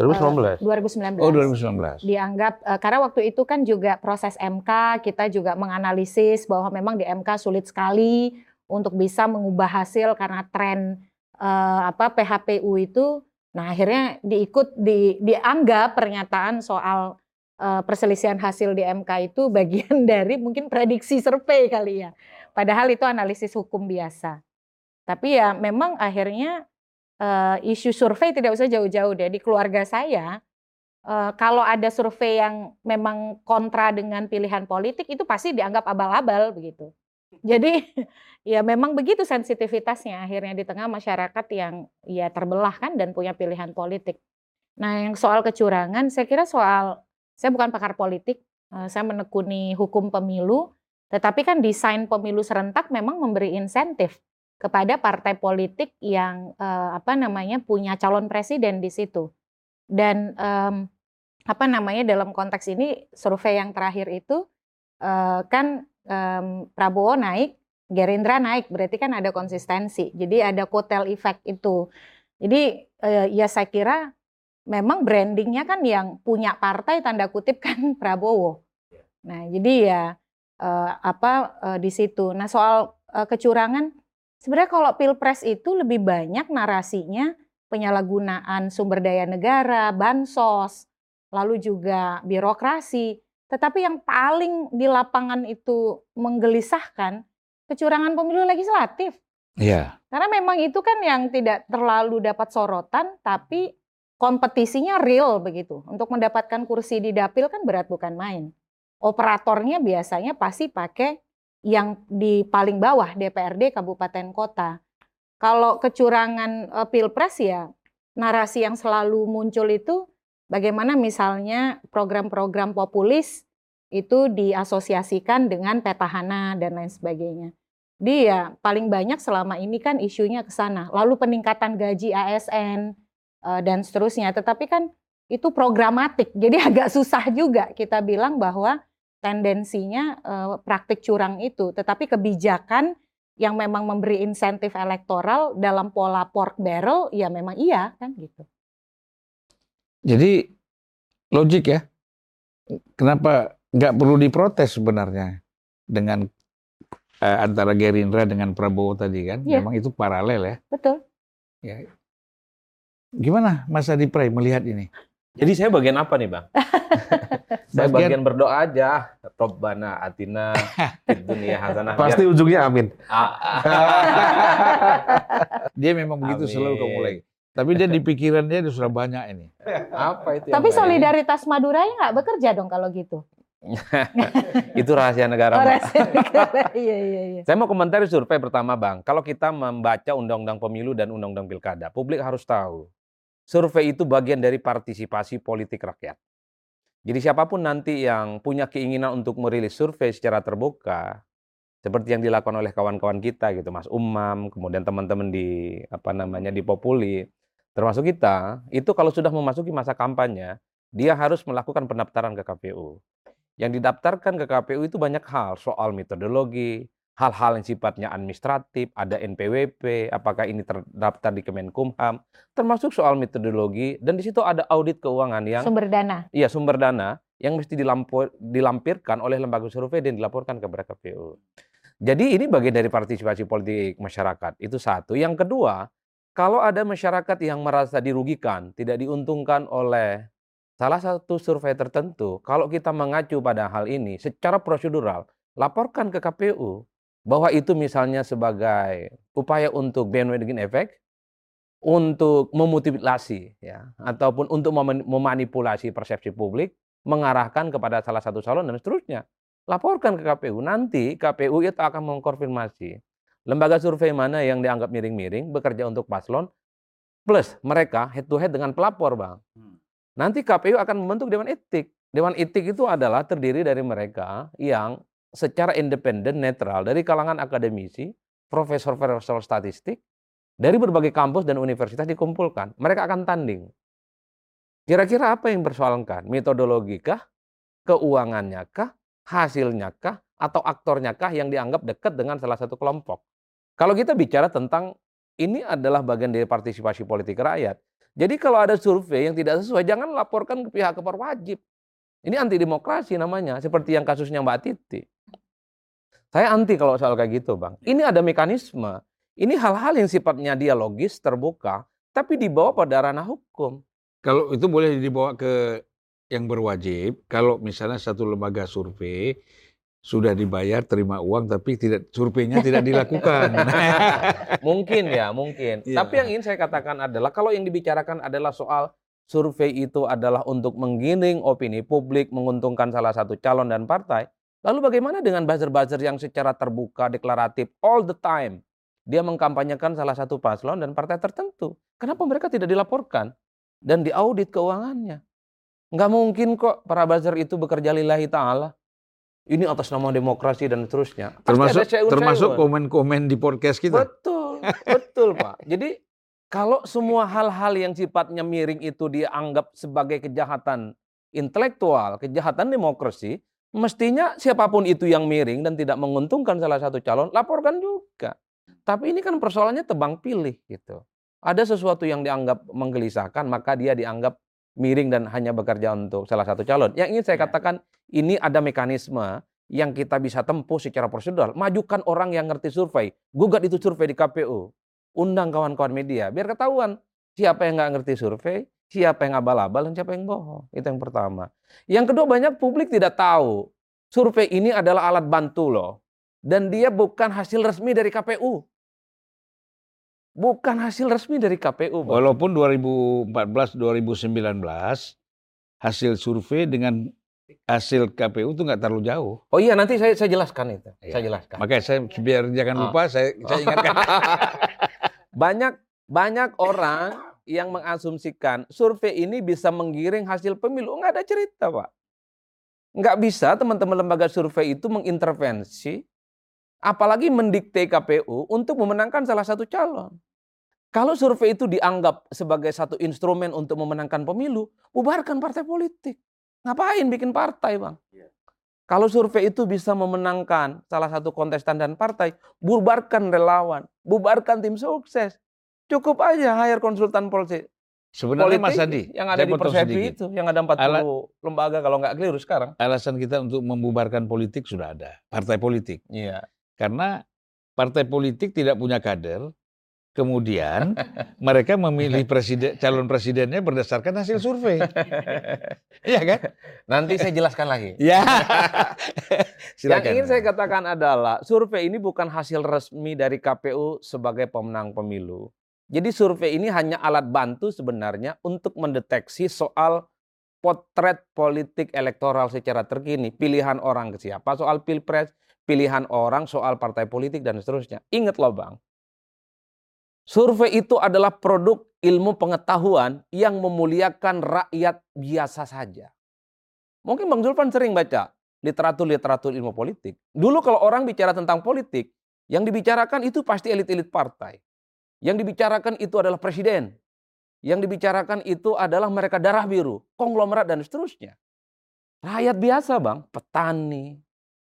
2019. 2019. Oh 2019. Dianggap eh, karena waktu itu kan juga proses MK kita juga menganalisis bahwa memang di MK sulit sekali untuk bisa mengubah hasil karena tren eh, apa PHPU itu. Nah akhirnya diikut di, dianggap pernyataan soal eh, perselisihan hasil di MK itu bagian dari mungkin prediksi survei kali ya. Padahal itu analisis hukum biasa. Tapi ya memang akhirnya eh, isu survei tidak usah jauh-jauh deh di keluarga saya. eh, kalau ada survei yang memang kontra dengan pilihan politik itu pasti dianggap abal-abal begitu. Jadi ya memang begitu sensitivitasnya akhirnya di tengah masyarakat yang ya terbelah kan dan punya pilihan politik. Nah yang soal kecurangan saya kira soal saya bukan pakar politik, eh, saya menekuni hukum pemilu, tetapi kan desain pemilu serentak memang memberi insentif kepada partai politik yang eh, apa namanya punya calon presiden di situ. Dan em, apa namanya dalam konteks ini survei yang terakhir itu eh, kan em, Prabowo naik, Gerindra naik, berarti kan ada konsistensi. Jadi ada kotel effect itu. Jadi eh, ya saya kira memang brandingnya kan yang punya partai tanda kutip kan Prabowo. Nah jadi ya eh, apa eh, di situ. Nah soal eh, kecurangan sebenarnya kalau pilpres itu lebih banyak narasinya penyalahgunaan sumber daya negara, bansos, lalu juga birokrasi. Tetapi yang paling di lapangan itu menggelisahkan kecurangan pemilu legislatif. Iya. Karena memang itu kan yang tidak terlalu dapat sorotan, tapi kompetisinya real begitu. Untuk mendapatkan kursi di dapil kan berat bukan main. Operatornya biasanya pasti pakai yang di paling bawah DPRD kabupaten kota. Kalau kecurangan pilpres ya narasi yang selalu muncul itu bagaimana misalnya program-program populis itu diasosiasikan dengan petahana dan lain sebagainya. Dia paling banyak selama ini kan isunya ke sana. Lalu peningkatan gaji ASN eh, dan seterusnya. Tetapi kan itu programatik. Jadi agak susah juga kita bilang bahwa tendensinya eh, praktik curang itu. Tetapi kebijakan yang memang memberi insentif elektoral dalam pola pork barrel ya memang iya kan gitu. Jadi logik ya. Kenapa nggak perlu diprotes sebenarnya dengan eh, antara Gerindra dengan Prabowo tadi kan? Iya. Memang itu paralel ya. Betul. ya. Gimana Mas Adi Pray melihat ini? Jadi saya bagian apa nih, Bang? saya Bagian- bagian berdoa aja. Robbana atina fid dunya hasanah. Pasti ujungnya amin. Ah, Dia memang begitu selalu Amin. kamu mulai. Tapi dia di pikiran dia sudah banyak ini. apa itu? yang Tapi solidaritas Maduranya nggak bekerja dong kalau gitu. itu rahasia negara. Oh, rahasia negara. Iya iya iya. Saya mau komentari survei pertama, Bang. Kalau kita membaca Undang-Undang Pemilu dan Undang-Undang Pilkada, publik harus tahu. Survei itu bagian dari partisipasi politik rakyat. Jadi siapa pun nanti yang punya keinginan untuk merilis survei secara terbuka, seperti yang dilakukan oleh kawan-kawan kita gitu, Mas Umam, kemudian teman-teman di apa namanya di Populi, termasuk kita, itu kalau sudah memasuki masa kampanye, dia harus melakukan pendaftaran ke KPU. Yang didaftarkan ke KPU itu banyak hal, soal metodologi, hal-hal yang sifatnya administratif, ada NPWP, apakah ini terdaftar di Kemenkumham, termasuk soal metodologi dan di situ ada audit keuangan yang Sumber dana. iya sumber dana yang mesti dilampu- dilampirkan oleh lembaga survei dan dilaporkan kepada KPU. Jadi ini bagian dari partisipasi politik masyarakat. Itu satu. Yang kedua, kalau ada masyarakat yang merasa dirugikan, tidak diuntungkan oleh salah satu survei tertentu, kalau kita mengacu pada hal ini secara prosedural, laporkan ke KPU bahwa itu misalnya sebagai upaya untuk bandwagon effect, untuk memutilasi ya, ataupun untuk mem- memanipulasi persepsi publik, mengarahkan kepada salah satu calon dan seterusnya. Laporkan ke KPU. Nanti KPU itu akan mengkonfirmasi lembaga survei mana yang dianggap miring-miring bekerja untuk paslon plus mereka head to head dengan pelapor, Bang. Nanti KPU akan membentuk dewan etik. Dewan etik itu adalah terdiri dari mereka yang secara independen, netral dari kalangan akademisi, profesor-profesor statistik dari berbagai kampus dan universitas dikumpulkan. Mereka akan tanding. Kira-kira apa yang persoalankan? Metodologi kah? Keuangannya kah? Hasilnya kah? Atau aktornya kah yang dianggap dekat dengan salah satu kelompok? Kalau kita bicara tentang ini adalah bagian dari partisipasi politik rakyat. Jadi kalau ada survei yang tidak sesuai, jangan laporkan ke pihak keperwajib. Ini anti demokrasi namanya, seperti yang kasusnya Mbak Titi. Saya anti kalau soal kayak gitu, Bang. Ini ada mekanisme. Ini hal-hal yang sifatnya dialogis, terbuka, tapi dibawa pada ranah hukum. Kalau itu boleh dibawa ke yang berwajib, kalau misalnya satu lembaga survei sudah dibayar terima uang tapi tidak surveinya tidak dilakukan. Mungkin ya, mungkin. Iya. Tapi yang ingin saya katakan adalah kalau yang dibicarakan adalah soal survei itu adalah untuk menggiring opini publik, menguntungkan salah satu calon dan partai. Lalu bagaimana dengan buzzer-buzzer yang secara terbuka, deklaratif, all the time? Dia mengkampanyekan salah satu paslon dan partai tertentu. Kenapa mereka tidak dilaporkan dan diaudit keuangannya? Nggak mungkin kok para buzzer itu bekerja lillahi ta'ala. Ini atas nama demokrasi dan seterusnya. Termasuk syaur-syaur. termasuk komen-komen di podcast kita. Betul, betul Pak. Jadi kalau semua hal-hal yang sifatnya miring itu dianggap sebagai kejahatan intelektual, kejahatan demokrasi, mestinya siapa pun itu yang miring dan tidak menguntungkan salah satu calon, laporkan juga. Tapi ini kan persoalannya tebang pilih gitu. Ada sesuatu yang dianggap menggelisahkan, maka dia dianggap miring dan hanya bekerja untuk salah satu calon. Yang ingin saya katakan, ini ada mekanisme yang kita bisa tempuh secara prosedural. Majukan orang yang ngerti survei, gugat itu survei di KPU, undang kawan-kawan media, biar ketahuan siapa yang nggak ngerti survei, siapa yang abal-abal, dan siapa yang bohong. Itu yang pertama. Yang kedua, banyak publik tidak tahu survei ini adalah alat bantu loh, dan dia bukan hasil resmi dari KPU. Bukan hasil resmi dari KPU. Bang. Walaupun 2014 2019 hasil survei dengan hasil KPU itu nggak terlalu jauh. Oh iya, nanti saya saya jelaskan itu. Iya. Saya jelaskan. Makanya saya biar jangan Oh. lupa saya, saya ingatkan. banyak banyak orang yang mengasumsikan survei ini bisa menggiring hasil pemilu. Nggak ada cerita, Pak. Nggak bisa teman-teman lembaga survei itu mengintervensi, apalagi mendikte KPU untuk memenangkan salah satu calon. Kalau survei itu dianggap sebagai satu instrumen untuk memenangkan pemilu, bubarkan partai politik. Ngapain bikin partai, Bang? Kalau survei itu bisa memenangkan salah satu kontestan dan partai, bubarkan relawan, bubarkan tim sukses. Cukup aja hire konsultan polisi. Sebenarnya politik Mas Adi, yang ada di Persepi sedikit. itu, yang ada 40 Ala- lembaga kalau nggak keliru sekarang. Alasan kita untuk membubarkan politik sudah ada, partai politik. Iya. Karena partai politik tidak punya kader, kemudian mereka memilih presiden calon presidennya berdasarkan hasil survei. Iya kan? Nanti saya jelaskan lagi. Ya. Yang Silakan. ingin saya katakan adalah survei ini bukan hasil resmi dari KPU sebagai pemenang pemilu. Jadi survei ini hanya alat bantu sebenarnya untuk mendeteksi soal potret politik elektoral secara terkini, pilihan orang ke siapa soal pilpres, pilihan orang soal partai politik dan seterusnya. Ingat loh Bang, survei itu adalah produk ilmu pengetahuan yang memuliakan rakyat biasa saja. Mungkin Bang Zulfan sering baca literatur-literatur ilmu politik. Dulu kalau orang bicara tentang politik, yang dibicarakan itu pasti elit-elit partai. Yang dibicarakan itu adalah presiden. Yang dibicarakan itu adalah mereka darah biru, konglomerat dan seterusnya. Rakyat biasa bang, petani,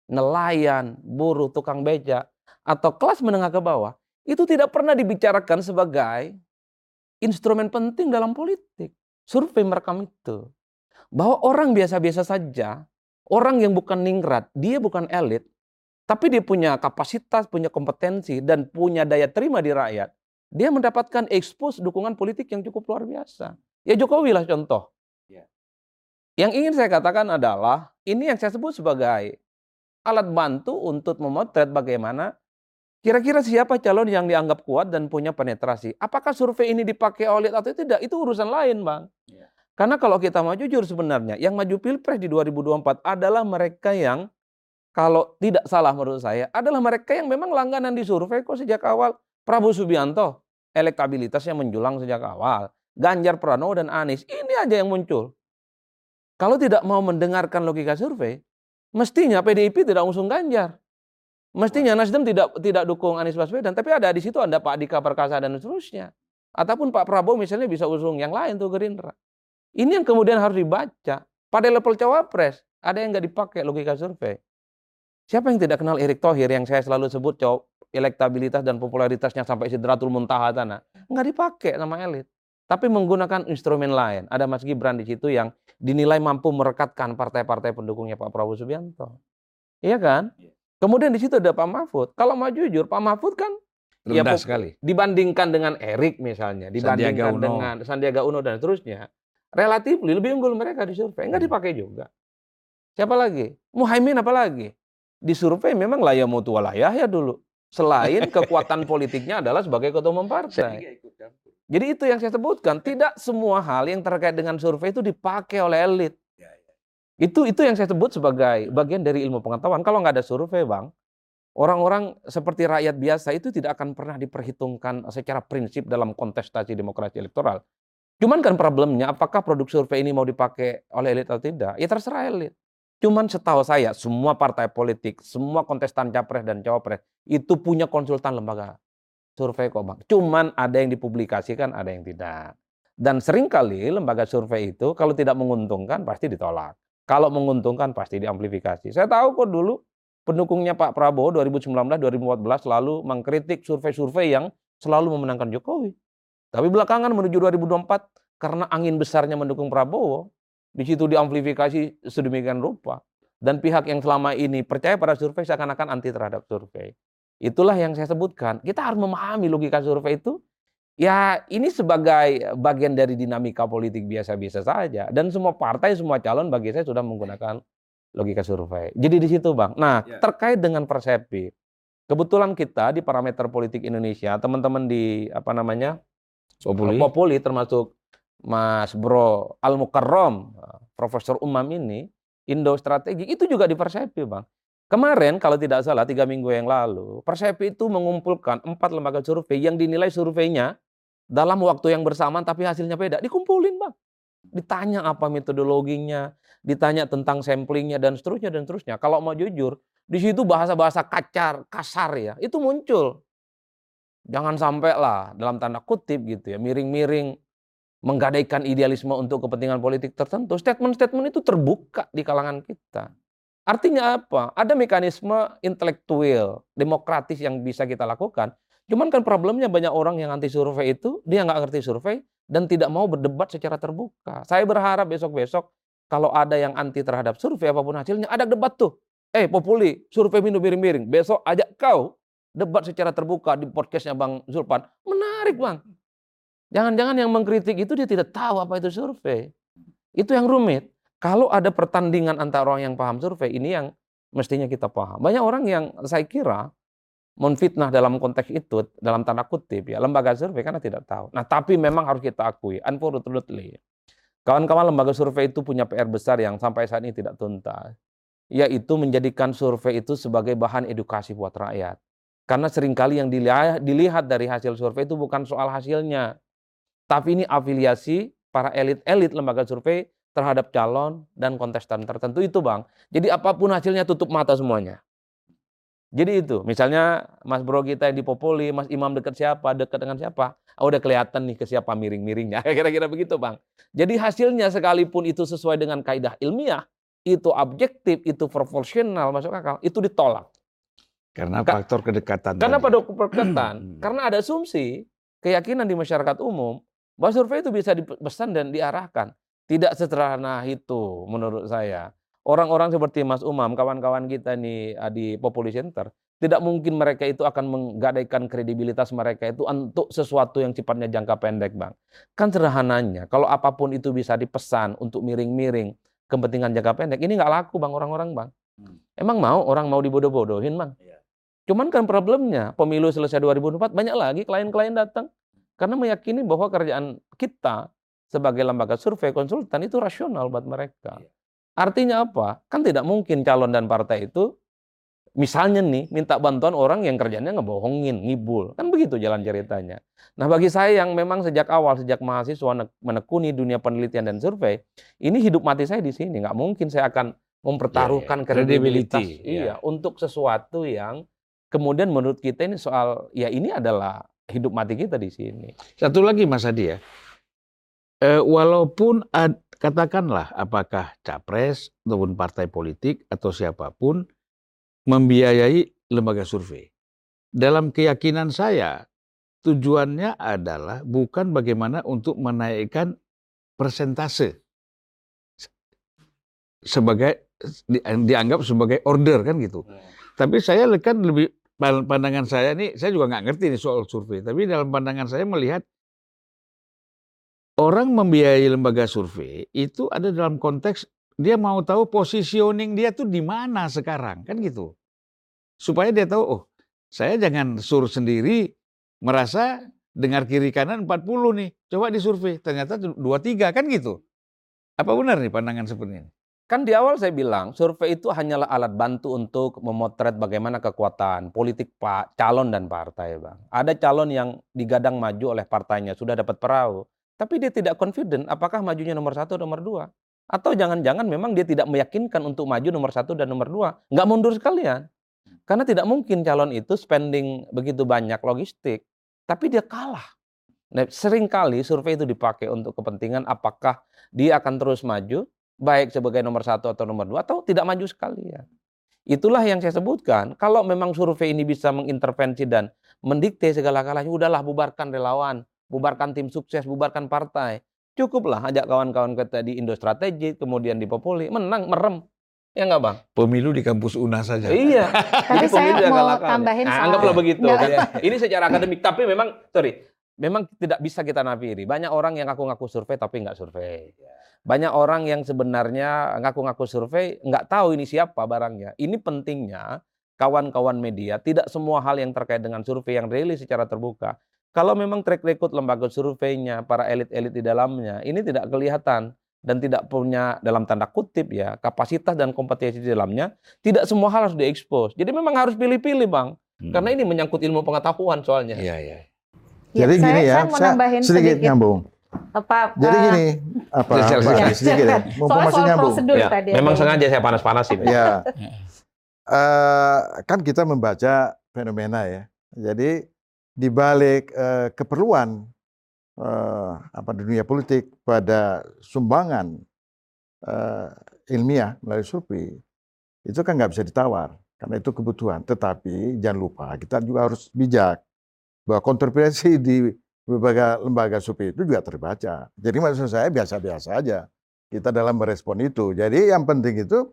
nelayan, buruh, tukang beca. atau kelas menengah ke bawah itu tidak pernah dibicarakan sebagai instrumen penting dalam politik. Survei merekam itu. Bahwa orang biasa-biasa saja, orang yang bukan ningrat, dia bukan elit, tapi dia punya kapasitas, punya kompetensi, dan punya daya terima di rakyat. Dia mendapatkan ekspos dukungan politik yang cukup luar biasa. Ya Jokowi lah contoh. Ya. Yang ingin saya katakan adalah, ini yang saya sebut sebagai alat bantu untuk memotret bagaimana Kira-kira siapa calon yang dianggap kuat dan punya penetrasi? Apakah survei ini dipakai oleh atau tidak? Itu urusan lain, Bang. Ya. Karena kalau kita mau jujur sebenarnya, yang maju Pilpres di 2024 adalah mereka yang kalau tidak salah menurut saya, adalah mereka yang memang langganan di survei kok sejak awal. Prabowo Subianto, elektabilitasnya menjulang sejak awal. Ganjar Pranowo dan Anies, ini aja yang muncul. Kalau tidak mau mendengarkan logika survei, mestinya PDIP tidak usung Ganjar. Mestinya Nasdem tidak tidak dukung Anies Baswedan, tapi ada di situ ada Pak Dika Perkasa dan seterusnya. Ataupun Pak Prabowo misalnya bisa usung yang lain tuh Gerindra. Ini yang kemudian harus dibaca. Pada level cawapres, ada yang nggak dipakai logika survei. Siapa yang tidak kenal Erick Thohir yang saya selalu sebut cowok elektabilitas dan popularitasnya sampai sidratul muntaha tanah. Nggak dipakai sama elit. Tapi menggunakan instrumen lain. Ada Mas Gibran di situ yang dinilai mampu merekatkan partai-partai pendukungnya Pak Prabowo Subianto. Iya kan? Kemudian di situ ada Pak Mahfud. Kalau mau jujur, Pak Mahfud kan Rendah pop- sekali. dibandingkan dengan Erik misalnya, dibandingkan Sandiaga Uno. dengan Sandiaga Uno dan seterusnya, relatif lebih unggul mereka di survei. Enggak Hmm. dipakai juga. Siapa lagi? Muhaimin apa lagi? Di survei memang layah mutu walayah ya dulu. Selain kekuatan politiknya adalah sebagai ketua umum partai. Jadi itu yang saya sebutkan. Tidak semua hal yang terkait dengan survei itu dipakai oleh elit. Itu itu yang saya sebut sebagai bagian dari ilmu pengetahuan. Kalau nggak ada survei, bang, orang-orang seperti rakyat biasa itu tidak akan pernah diperhitungkan secara prinsip dalam kontestasi demokrasi elektoral. Cuman kan problemnya, apakah produk survei ini mau dipakai oleh elit atau tidak? Ya terserah elit. Cuman setahu saya, semua partai politik, semua kontestan capres dan cawapres itu punya konsultan lembaga survei kok bang. Cuman ada yang dipublikasikan, ada yang tidak. Dan sering kali lembaga survei itu kalau tidak menguntungkan pasti ditolak. Kalau menguntungkan pasti diamplifikasi. Saya tahu kok dulu pendukungnya Pak Prabowo 2019-2014 selalu mengkritik survei-survei yang selalu memenangkan Jokowi. Tapi belakangan menuju 2024 karena angin besarnya mendukung Prabowo, di situ diamplifikasi sedemikian rupa. Dan pihak yang selama ini percaya pada survei seakan-akan anti terhadap survei. Itulah yang saya sebutkan. Kita harus memahami logika survei itu. Ya ini sebagai bagian dari dinamika politik biasa-biasa saja. Dan semua partai, semua calon bagi saya sudah menggunakan logika survei. Jadi di situ bang. Nah Ya. terkait dengan persepsi. Kebetulan kita di parameter politik Indonesia, teman-teman di apa namanya Populi. Populi termasuk Mas Bro Al Mukarrom, Profesor Umam ini, Indo Strategi itu juga di Persepi, Bang. Kemarin kalau tidak salah tiga minggu yang lalu, Persepi itu mengumpulkan empat lembaga survei yang dinilai surveinya dalam waktu yang bersamaan tapi hasilnya beda. Dikumpulin, Bang. Ditanya apa metodologinya, ditanya tentang samplingnya dan seterusnya dan seterusnya. Kalau mau jujur, di situ bahasa-bahasa kacar, kasar ya, itu muncul. Jangan sampai lah dalam tanda kutip gitu ya, miring-miring menggadaikan idealisme untuk kepentingan politik tertentu. Statement-statement itu terbuka di kalangan kita. Artinya apa? Ada mekanisme intelektual, demokratis yang bisa kita lakukan. Cuman kan problemnya banyak orang yang anti survei itu, dia nggak ngerti survei dan tidak mau berdebat secara terbuka. Saya berharap besok-besok kalau ada yang anti terhadap survei apa pun hasilnya, ada debat tuh. Eh, Populi, survei minum miring-miring. Besok ajak kau debat secara terbuka di podcastnya Bang Zulpan. Menarik, Bang. Jangan-jangan yang mengkritik itu dia tidak tahu apa itu survei. Itu yang rumit. Kalau ada pertandingan antara orang yang paham survei, ini yang mestinya kita paham. Banyak orang yang saya kira menfitnah dalam konteks itu, dalam tanda kutip ya, lembaga survei karena tidak tahu. Nah, tapi memang harus kita akui, unfortunately, kawan-kawan lembaga survei itu punya PR besar yang sampai saat ini tidak tuntas, yaitu menjadikan survei itu sebagai bahan edukasi buat rakyat. Karena sering kali yang dilihat, dilihat dari hasil survei itu bukan soal hasilnya, tapi ini afiliasi para elit-elit lembaga survei terhadap calon dan kontestan tertentu itu bang. Jadi apa pun hasilnya tutup mata semuanya. Jadi itu, misalnya Mas Bro kita yang di Populi, Mas Imam dekat siapa, dekat dengan siapa, oh, udah kelihatan nih ke siapa miring-miringnya, kira-kira begitu bang. Jadi hasilnya sekalipun itu sesuai dengan kaidah ilmiah, itu objektif, itu proporsional, masuk akal, itu ditolak. Karena Ka- faktor kedekatan. Karena pada perketan, Hmm. karena ada asumsi, keyakinan di masyarakat umum bahwa survei itu bisa dipesan dan diarahkan. Tidak sederhana itu menurut saya. Orang-orang seperti Mas Umam, kawan-kawan kita nih ah, di Populi Center, tidak mungkin mereka itu akan menggadaikan kredibilitas mereka itu untuk sesuatu yang sifatnya jangka pendek, Bang. Kan sederhananya, kalau apa pun itu bisa dipesan untuk miring-miring kepentingan jangka pendek, ini nggak laku, Bang, orang-orang, Bang. Emang mau orang mau dibodoh-bodohin, Bang? Cuman kan problemnya, pemilu selesai 2024, banyak lagi klien-klien datang. Karena meyakini bahwa kerjaan kita sebagai lembaga survei konsultan itu rasional buat mereka. Artinya apa? Kan tidak mungkin calon dan partai itu misalnya nih minta bantuan orang yang kerjanya ngebohongin, ngibul. Kan begitu jalan ceritanya. Nah bagi saya yang memang sejak awal, sejak mahasiswa nek- menekuni dunia penelitian dan survei, ini hidup mati saya di sini. Nggak mungkin saya akan mempertaruhkan Ya, ya. kredibilitas Credibility, iya, untuk sesuatu yang kemudian menurut kita ini soal, ya ini adalah hidup mati kita di sini. Satu lagi Mas Adi ya. Eh, walaupun ad- katakanlah apakah capres ataupun partai politik atau siapa pun membiayai lembaga survei. Dalam keyakinan saya, tujuannya adalah bukan bagaimana untuk menaikkan persentase sebagai di- dianggap sebagai order kan gitu. Tapi saya kan lebih pandangan saya ini saya juga nggak ngerti nih soal survei. Tapi dalam pandangan saya melihat orang membiayai lembaga survei itu ada dalam konteks dia mau tahu positioning dia tuh di mana sekarang kan gitu. Supaya dia tahu oh saya jangan suruh sendiri merasa dengar kiri kanan 40 nih. Coba disurvei ternyata 23 kan gitu. Apa benar nih pandangan seperti ini? Kan di awal saya bilang survei itu hanyalah alat bantu untuk memotret bagaimana kekuatan politik pak calon dan partai, bang. Ada calon yang digadang maju oleh partainya sudah dapat perahu, tapi dia tidak confident apakah majunya nomor satu atau nomor dua, atau jangan-jangan memang dia tidak meyakinkan untuk maju nomor satu dan nomor dua, nggak mundur sekalian, karena tidak mungkin calon itu spending begitu banyak logistik, tapi dia kalah. Nah, sering kali survei itu dipakai untuk kepentingan apakah dia akan terus maju baik sebagai nomor satu atau nomor dua atau tidak maju sekalian. Itulah yang saya sebutkan. Kalau memang survei ini bisa mengintervensi dan mendikte segala-galanya, udahlah bubarkan relawan, bubarkan tim sukses, bubarkan partai. Cukuplah ajak kawan-kawan kita di Indo Strategi, kemudian di Populi, menang, merem. Ya nggak bang? Pemilu di kampus UNAS saja. Iya. Tapi saya pemilu mau akal-akalnya. tambahin Nah, soal- anggaplah begitu. Nggak. kan. Ini secara akademik, tapi memang sorry, memang tidak bisa kita nafiri. Banyak orang yang ngaku-ngaku survei tapi nggak survei. Banyak orang yang sebenarnya ngaku-ngaku survei nggak tahu ini siapa barangnya. Ini pentingnya kawan-kawan media tidak semua hal yang terkait dengan survei yang rilis secara terbuka. Kalau memang track record lembaga surveinya, para elit-elit di dalamnya, ini tidak kelihatan dan tidak punya dalam tanda kutip ya kapasitas dan kompetensi di dalamnya, tidak semua hal harus diekspos. Jadi memang harus pilih-pilih bang, Hmm. karena ini menyangkut ilmu pengetahuan soalnya. Iya, iya. Ya, Jadi saya- gini ya, saya mau nambahin sedikit, sedikit. nyambung. Apa, Jadi eh, gini, apa, Silakan, Pak, silakan. sedikit ya, mumpung soal masih soal nyambung. prosedur Ya, tadi. memang sengaja saya panas-panasin. Ya, Eh, kan kita membaca fenomena ya. Jadi di balik eh, keperluan eh, apa dunia politik pada sumbangan eh, ilmiah melalui survei itu kan nggak bisa ditawar karena itu kebutuhan. Tetapi jangan lupa kita juga harus bijak bahwa kontroversi di berbagai lembaga survei itu juga terbaca. Jadi maksud saya biasa-biasa aja kita dalam merespon itu. Jadi yang penting itu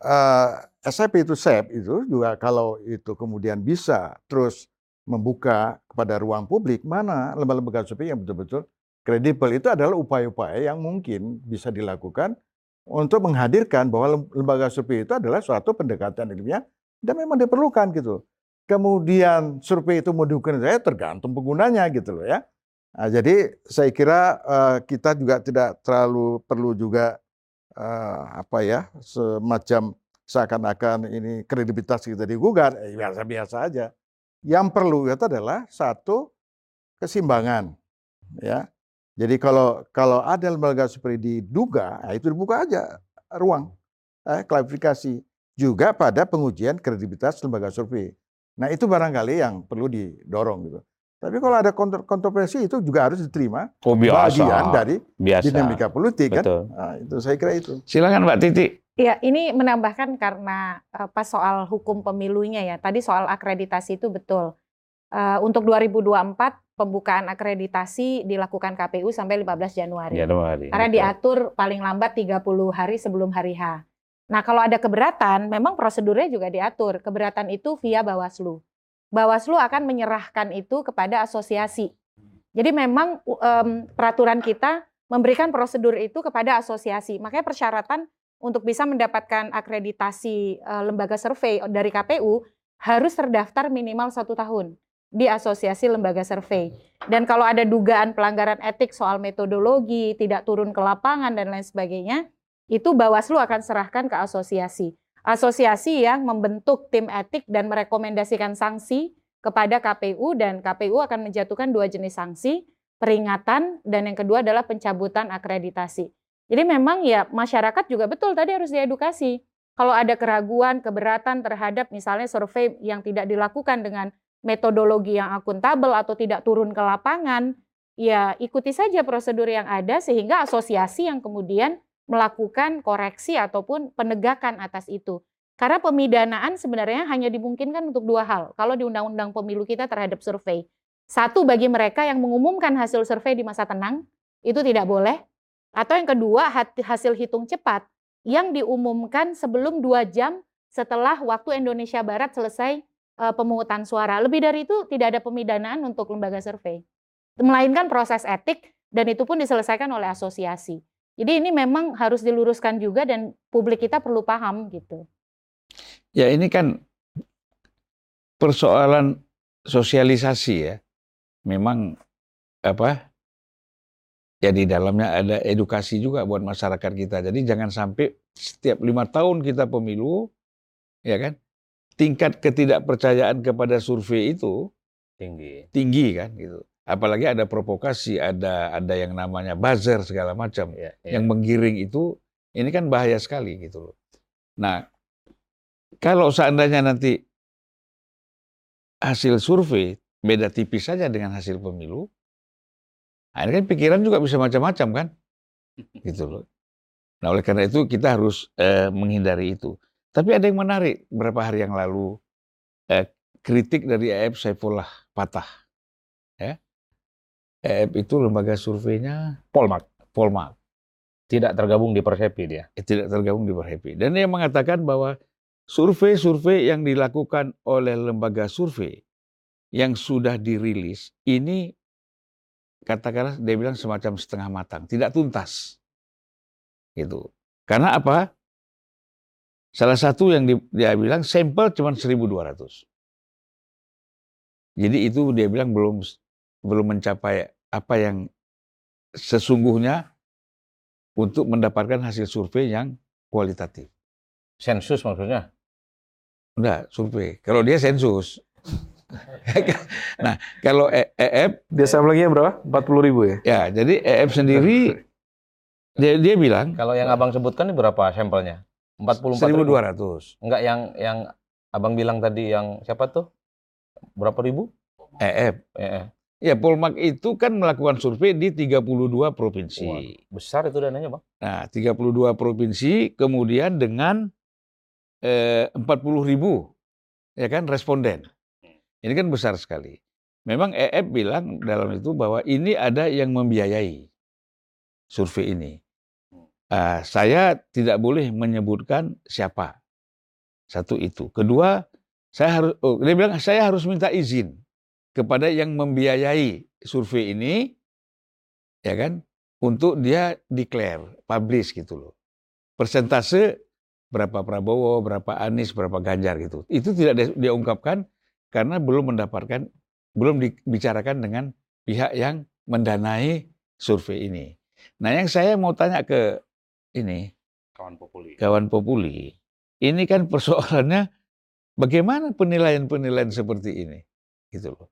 eh SIP itu SEP itu juga kalau itu kemudian bisa terus membuka kepada ruang publik mana lembaga-lembaga survei yang betul-betul kredibel itu adalah upaya-upaya yang mungkin bisa dilakukan untuk menghadirkan bahwa lem- lembaga survei itu adalah suatu pendekatan ilmiah dan memang diperlukan gitu. Kemudian survei itu mau diukur saya tergantung penggunanya gitu loh ya. Nah, jadi saya kira eh, kita juga tidak terlalu perlu juga eh, apa ya semacam seakan-akan ini kredibilitas kita digugat eh, biasa-biasa aja. Yang perlu itu adalah satu keseimbangan ya. Jadi kalau kalau ada lembaga seperti diduga, nah itu dibuka aja ruang eh, klarifikasi juga pada pengujian kredibilitas lembaga survei. Nah itu barangkali yang perlu didorong gitu. Tapi kalau ada kontro- kontroversi itu juga harus diterima Oh bagian dari biasa. dinamika politik kan. Betul. Nah, itu saya kira itu. Silakan Mbak Titi. Iya, ini menambahkan karena apa soal hukum pemilunya ya. Tadi soal akreditasi itu betul. Uh, untuk 2024 pembukaan akreditasi dilakukan KPU sampai 15 Januari. Januari. Karena betul. diatur paling lambat 30 hari sebelum hari H. Nah, kalau ada keberatan, memang prosedurnya juga diatur. Keberatan itu via Bawaslu. Bawaslu akan menyerahkan itu kepada asosiasi. Jadi memang um, peraturan kita memberikan prosedur itu kepada asosiasi. Makanya persyaratan untuk bisa mendapatkan akreditasi uh, lembaga survei dari KPU harus terdaftar minimal satu tahun di asosiasi lembaga survei. Dan kalau ada dugaan pelanggaran etik soal metodologi, tidak turun ke lapangan dan lain sebagainya, itu Bawaslu akan serahkan ke asosiasi. Asosiasi yang membentuk tim etik dan merekomendasikan sanksi kepada KPU dan KPU akan menjatuhkan dua jenis sanksi, peringatan dan yang kedua adalah pencabutan akreditasi. Jadi memang ya masyarakat juga betul tadi harus diedukasi. Kalau ada keraguan, keberatan terhadap misalnya survei yang tidak dilakukan dengan metodologi yang akuntabel atau tidak turun ke lapangan, ya ikuti saja prosedur yang ada sehingga asosiasi yang kemudian melakukan koreksi ataupun penegakan atas itu. Karena pemidanaan sebenarnya hanya dimungkinkan untuk dua hal. Kalau di undang-undang pemilu kita terhadap survei. Satu bagi mereka yang mengumumkan hasil survei di masa tenang, itu tidak boleh. Atau yang kedua, hasil hitung cepat yang diumumkan sebelum dua jam setelah waktu Indonesia Barat selesai uh, pemungutan suara. Lebih dari itu tidak ada pemidanaan untuk lembaga survei. Melainkan proses etik dan itu pun diselesaikan oleh asosiasi. Jadi ini memang harus diluruskan juga dan publik kita perlu paham gitu. Ya ini kan persoalan sosialisasi ya. Memang apa ya di dalamnya ada edukasi juga buat masyarakat kita. Jadi jangan sampai setiap lima tahun kita pemilu, ya kan, tingkat ketidakpercayaan kepada survei itu tinggi, tinggi kan, gitu. Apalagi ada provokasi, ada ada yang namanya buzzer segala macam, ya, ya. yang menggiring itu, ini kan bahaya sekali gitu loh. Nah, kalau seandainya nanti hasil survei beda tipis saja dengan hasil pemilu, Nah, ini kan pikiran juga bisa macam-macam kan, gitu loh. Nah oleh karena itu kita harus eh, menghindari itu. Tapi ada yang menarik beberapa hari yang lalu eh, kritik dari EF Saifullah Patah. Ya. EF itu lembaga surveinya Polmark. Polmark. Tidak tergabung di Persepi dia. Eh, tidak tergabung di Persepi. Dan dia mengatakan bahwa survei-survei yang dilakukan oleh lembaga survei yang sudah dirilis ini katakanlah dia bilang semacam setengah matang, tidak tuntas. Gitu. Karena apa? Salah satu yang dia bilang sampel cuma 1200. Jadi itu dia bilang belum belum mencapai apa yang sesungguhnya untuk mendapatkan hasil survei yang kualitatif. Sensus maksudnya? Enggak, survei. Kalau dia sensus. nah, kalau EF dia sampelnya berapa? 40 ribu ya? Ya, jadi EF sendiri dia, dia bilang kalau yang Abang sebutkan ini berapa sampelnya? 44 1200. Enggak yang yang Abang bilang tadi yang siapa tuh? Berapa ribu? EF. EF. Ya, Polmark itu kan melakukan survei di 32 provinsi. Wah, besar itu dananya, Bang. Nah, 32 provinsi kemudian dengan eh, 40 ribu ya kan responden. Ini kan besar sekali. Memang EF bilang dalam itu bahwa ini ada yang membiayai survei ini. Uh, saya tidak boleh menyebutkan siapa. Satu itu. Kedua, saya harus oh, dia bilang saya harus minta izin kepada yang membiayai survei ini ya kan untuk dia declare, publish gitu loh. Persentase berapa Prabowo, berapa Anies, berapa Ganjar gitu. Itu tidak dia ungkapkan karena belum mendapatkan belum dibicarakan dengan pihak yang mendanai survei ini. Nah, yang saya mau tanya ke ini kawan populi. Kawan populi. Ini kan persoalannya bagaimana penilaian-penilaian seperti ini? Gitu loh.